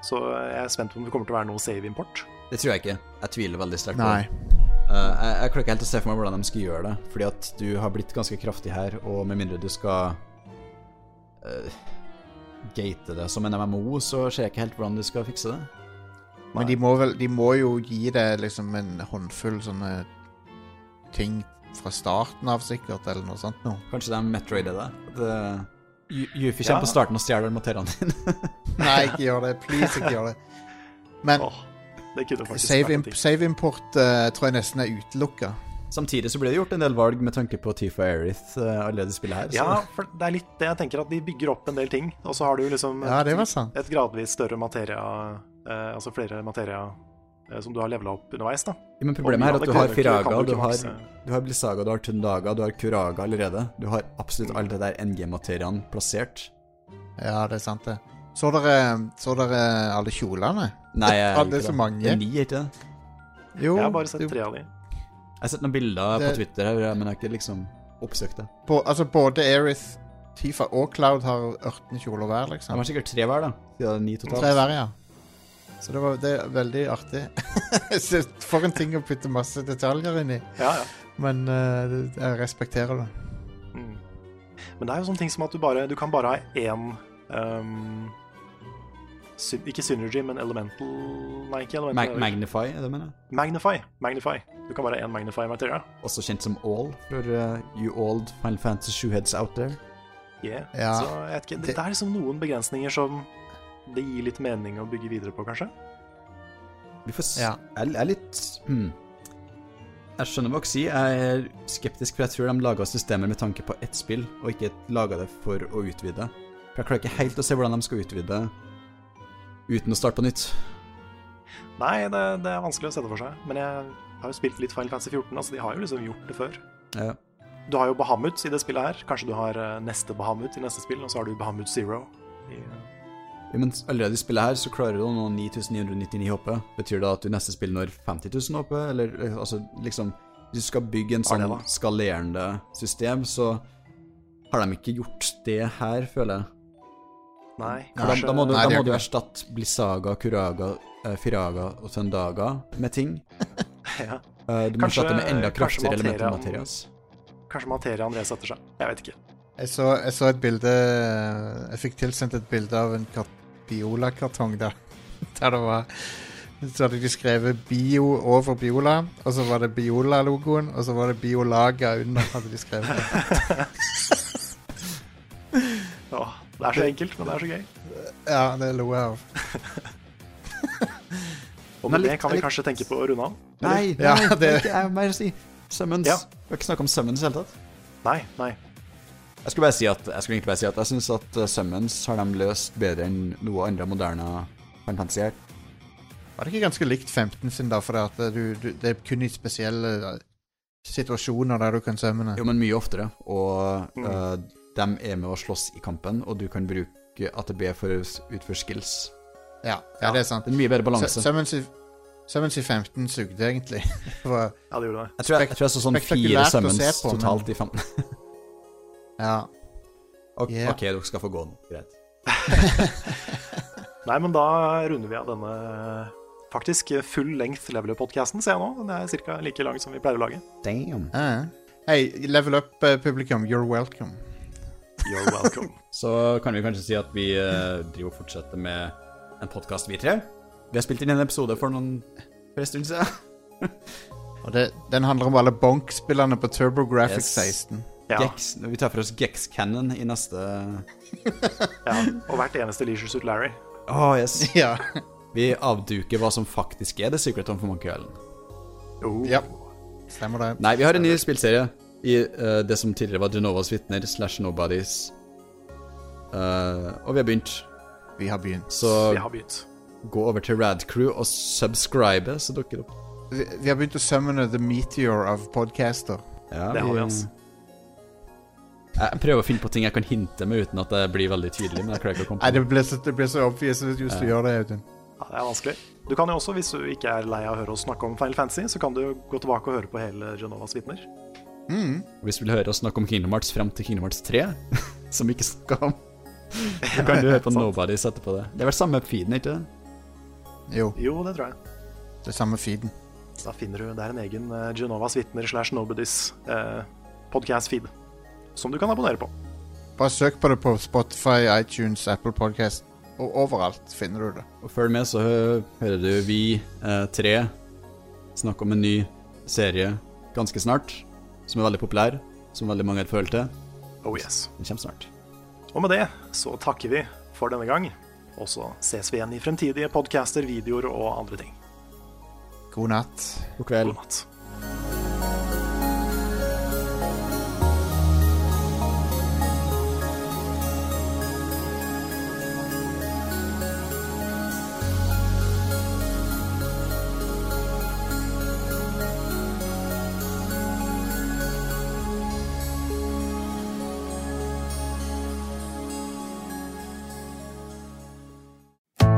Så jeg er spent på om det kommer til å være noe save-import. Det tror jeg ikke. Jeg tviler veldig sterkt på det. Eh, jeg, jeg klarer ikke helt å se for meg hvordan de skal gjøre det, fordi at du har blitt ganske kraftig her, og med mindre du skal uh, gate det som en MMO, så ser jeg ikke helt hvordan du skal fikse det. Men de må vel De må jo gi deg liksom en håndfull sånne ting fra starten av, sikkert, eller noe sånt noe. Kanskje de metroider det? det Yu- Yuffie kommer Ja. på starten og stjeler materiene dine. Nei, ikke gjør det. Please, ikke gjør det. Men Åh, det kunne faktisk save, vært imp save import eh, tror jeg nesten er utelukka. Samtidig så ble det gjort en del valg med tanke på Tifa Aerith uh, allerede spillet her. Så. Ja, for det er litt det jeg tenker, at de bygger opp en del ting, og så har du liksom Ja, et gradvis større materia, uh, altså flere materia som du har levela opp underveis, da. Ja, men problemet er at du har Firaga, du du har, du har Blisaga, du har Tundaga, du har Kuraga allerede. Du har absolutt alle de der NG-materiene plassert. Ja, det er sant, det. Så dere, så dere alle kjolene? Nei, jeg Hadde ikke så det. mange. Det er ni, ikke det? Jo, Jeg har bare sett jo. tre av de. Jeg har sett noen bilder Det- på Twitter, her, men jeg har ikke liksom oppsøkt det. På, altså både Aerith, Tifa og Cloud har 18 kjoler hver, De liksom. har sikkert tre hver, da. Siden det er ni totalt. Tre hver, ja. Så det, var, det er veldig artig. <laughs> Så For en ting å putte masse detaljer inn i. Ja, ja. Men eh, det- jeg respekterer det. Mm. Men det er jo sånne ting som at du bare Du kan bare ha én ehm, Ikke synergy, men elemental Nei, ikke elemental. Mag Magnify, er det mener jeg. Magnify. Magnify. Du kan bare ha én Magnify materia. Også kjent som All, for uh, you old Final Fantasy 7 heads out there. Yeah. Ja, Så jeg vet ikke, det, det- er liksom noen begrensninger som det gir litt mening å bygge videre på, kanskje. Vi får s Ja. Jeg er litt hmm. Jeg skjønner hva dere sier. Jeg er skeptisk, for jeg tror de laga systemer med tanke på ett spill, og ikke laga det for å utvide. For Jeg klarer ikke helt å se hvordan de skal utvide uten å starte på nytt. Nei, det, det er vanskelig å sette for seg. Men jeg har jo spilt litt Final Fantasy 14, altså de har jo liksom gjort det før. Ja. Du har jo Bahamut i det spillet her. Kanskje du har eh, neste Bahamut i neste spill, og så har du Bahamut Zero. I, Ja, men allerede i spillet her så klarer du å nå 9999 HP. Betyr det at du neste spill når 50 000 HP? Eller eh, altså, liksom Hvis du skal bygge en sånn skalerende system, så har de ikke gjort det her, føler jeg. Nei, For da, da må du, Nei, da må du erstatte Blisaga, Kuraga, eh, Firaga og Søndaga med ting. <laughs> ja. Eh, du må Kanskje- erstatte med enda kraftigere elementer materiaen- materias. Kanskje materiaen resetter seg. Jeg vet ikke. Jeg så, jeg så et bilde Jeg fikk tilsendt et bilde av en kart- Biola-kartong der. <laughs> Der det var Så hadde de skrevet Bio over Biola, og så var det Biola-logoen, og så var det Biolaga under. hadde de skrevet <laughs> det er så enkelt, men det er så gøy. Ja, det lo jeg av. <laughs> Og med det kan vi kanskje tenke på å runde av? Nei, nei, Ja, det det- er ikke mer å si. Summons. Ja. Vi har ikke snakket om Summons i det hele tatt. Nei, nei. Jeg skulle bare si at Jeg skulle egentlig bare si at jeg syns at uh, Summons har de løst bedre enn noe andre moderne Fantasy her. Var det ikke ganske likt 15 sin, da? For at du, du, det er kun i spesielle eh, situasjoner der du kan summone. Jo, men mye oftere. Og Mm. uh, de er med å slåss i kampen, og du kan bruke ATB for å utføre skills. Ja, ja, det er sant. Det er en mye bedre balanse. Summons i, 15 sugde egentlig. <laughs> Ja, det gjorde det. Jeg tror jeg, jeg, tror jeg så sånn fire Summons på, totalt men- i 15. <laughs> ja. Ok, Yeah. ok, dere skal få gå nå. Greit. <laughs> Nei, men da runder vi av denne faktisk full length level-podcasten, ser jeg nå. Den er ca. like lang som vi pleier å lage. Damn. Ja. Hei, level up-publikum, you're welcome. You're welcome. <laughs> Så kan vi kanskje si at vi eh, driver og fortsetter med en podkast, vi tre. Vi har spilt inn en episode for noen for en stund siden. <laughs> Og det, den handler om alle bonk-spillerne på TurboGrafx Yes. 16. Ja, Gex, vi tar for oss Gex Cannon i neste ja. Og hvert eneste Leisure Suit Larry. Oh, yes. <laughs> Ja. Vi avduker hva som faktisk er The Secret of Monkey Island. Oh. ja. Stemmer det. Nei, vi har en ny spillserie i uh, det som tidligere var Genovas vitner slash Nobodies. Uh, og vi har begynt, Vi har begynt. så Vi har begynt. gå over til Radcrew og subscribe, så dukker det opp. Vi, vi har begynt å summone the meteor of podcaster. Ja, Det har vi, altså. Jeg prøver å finne på ting jeg kan hinte med uten at det blir veldig tydelig. Men jeg klarer ikke å komme Nei, det blir så, det blir så obvious hvis du gjør det, Audun. Ja, det er vanskelig. Du kan jo også, hvis du ikke er lei av å høre oss snakke om Final Fantasy, så kan du gå tilbake og høre på hele Genovas vitner. Hvis du vil høre oss snakke om Kingdom Hearts frem til Kingdom Hearts 3, <laughs> som vi ikke snakka om, <laughs> så kan du høre på Nobody Nobodies etterpå det. Det er vel samme feeden, ikke det? Jo, Jo, det tror jeg. det er samme feeden. Da finner du, Det er en egen uh, Genovas vitner slash Nobodies uh, podcast-feed som du kan abonnere på. Bare søk på det på Spotify, iTunes, Apple Podcast. Og overalt finner du det. Og følg med, så hø- hører du vi eh, tre snakke om en ny serie ganske snart, som er veldig populær, som veldig mange har følt til. Oh yes. Den kommer snart. Og med det så takker vi for denne gang. Og så ses vi igjen i fremtidige podcaster, videoer og andre ting. God natt. God kveld. God natt.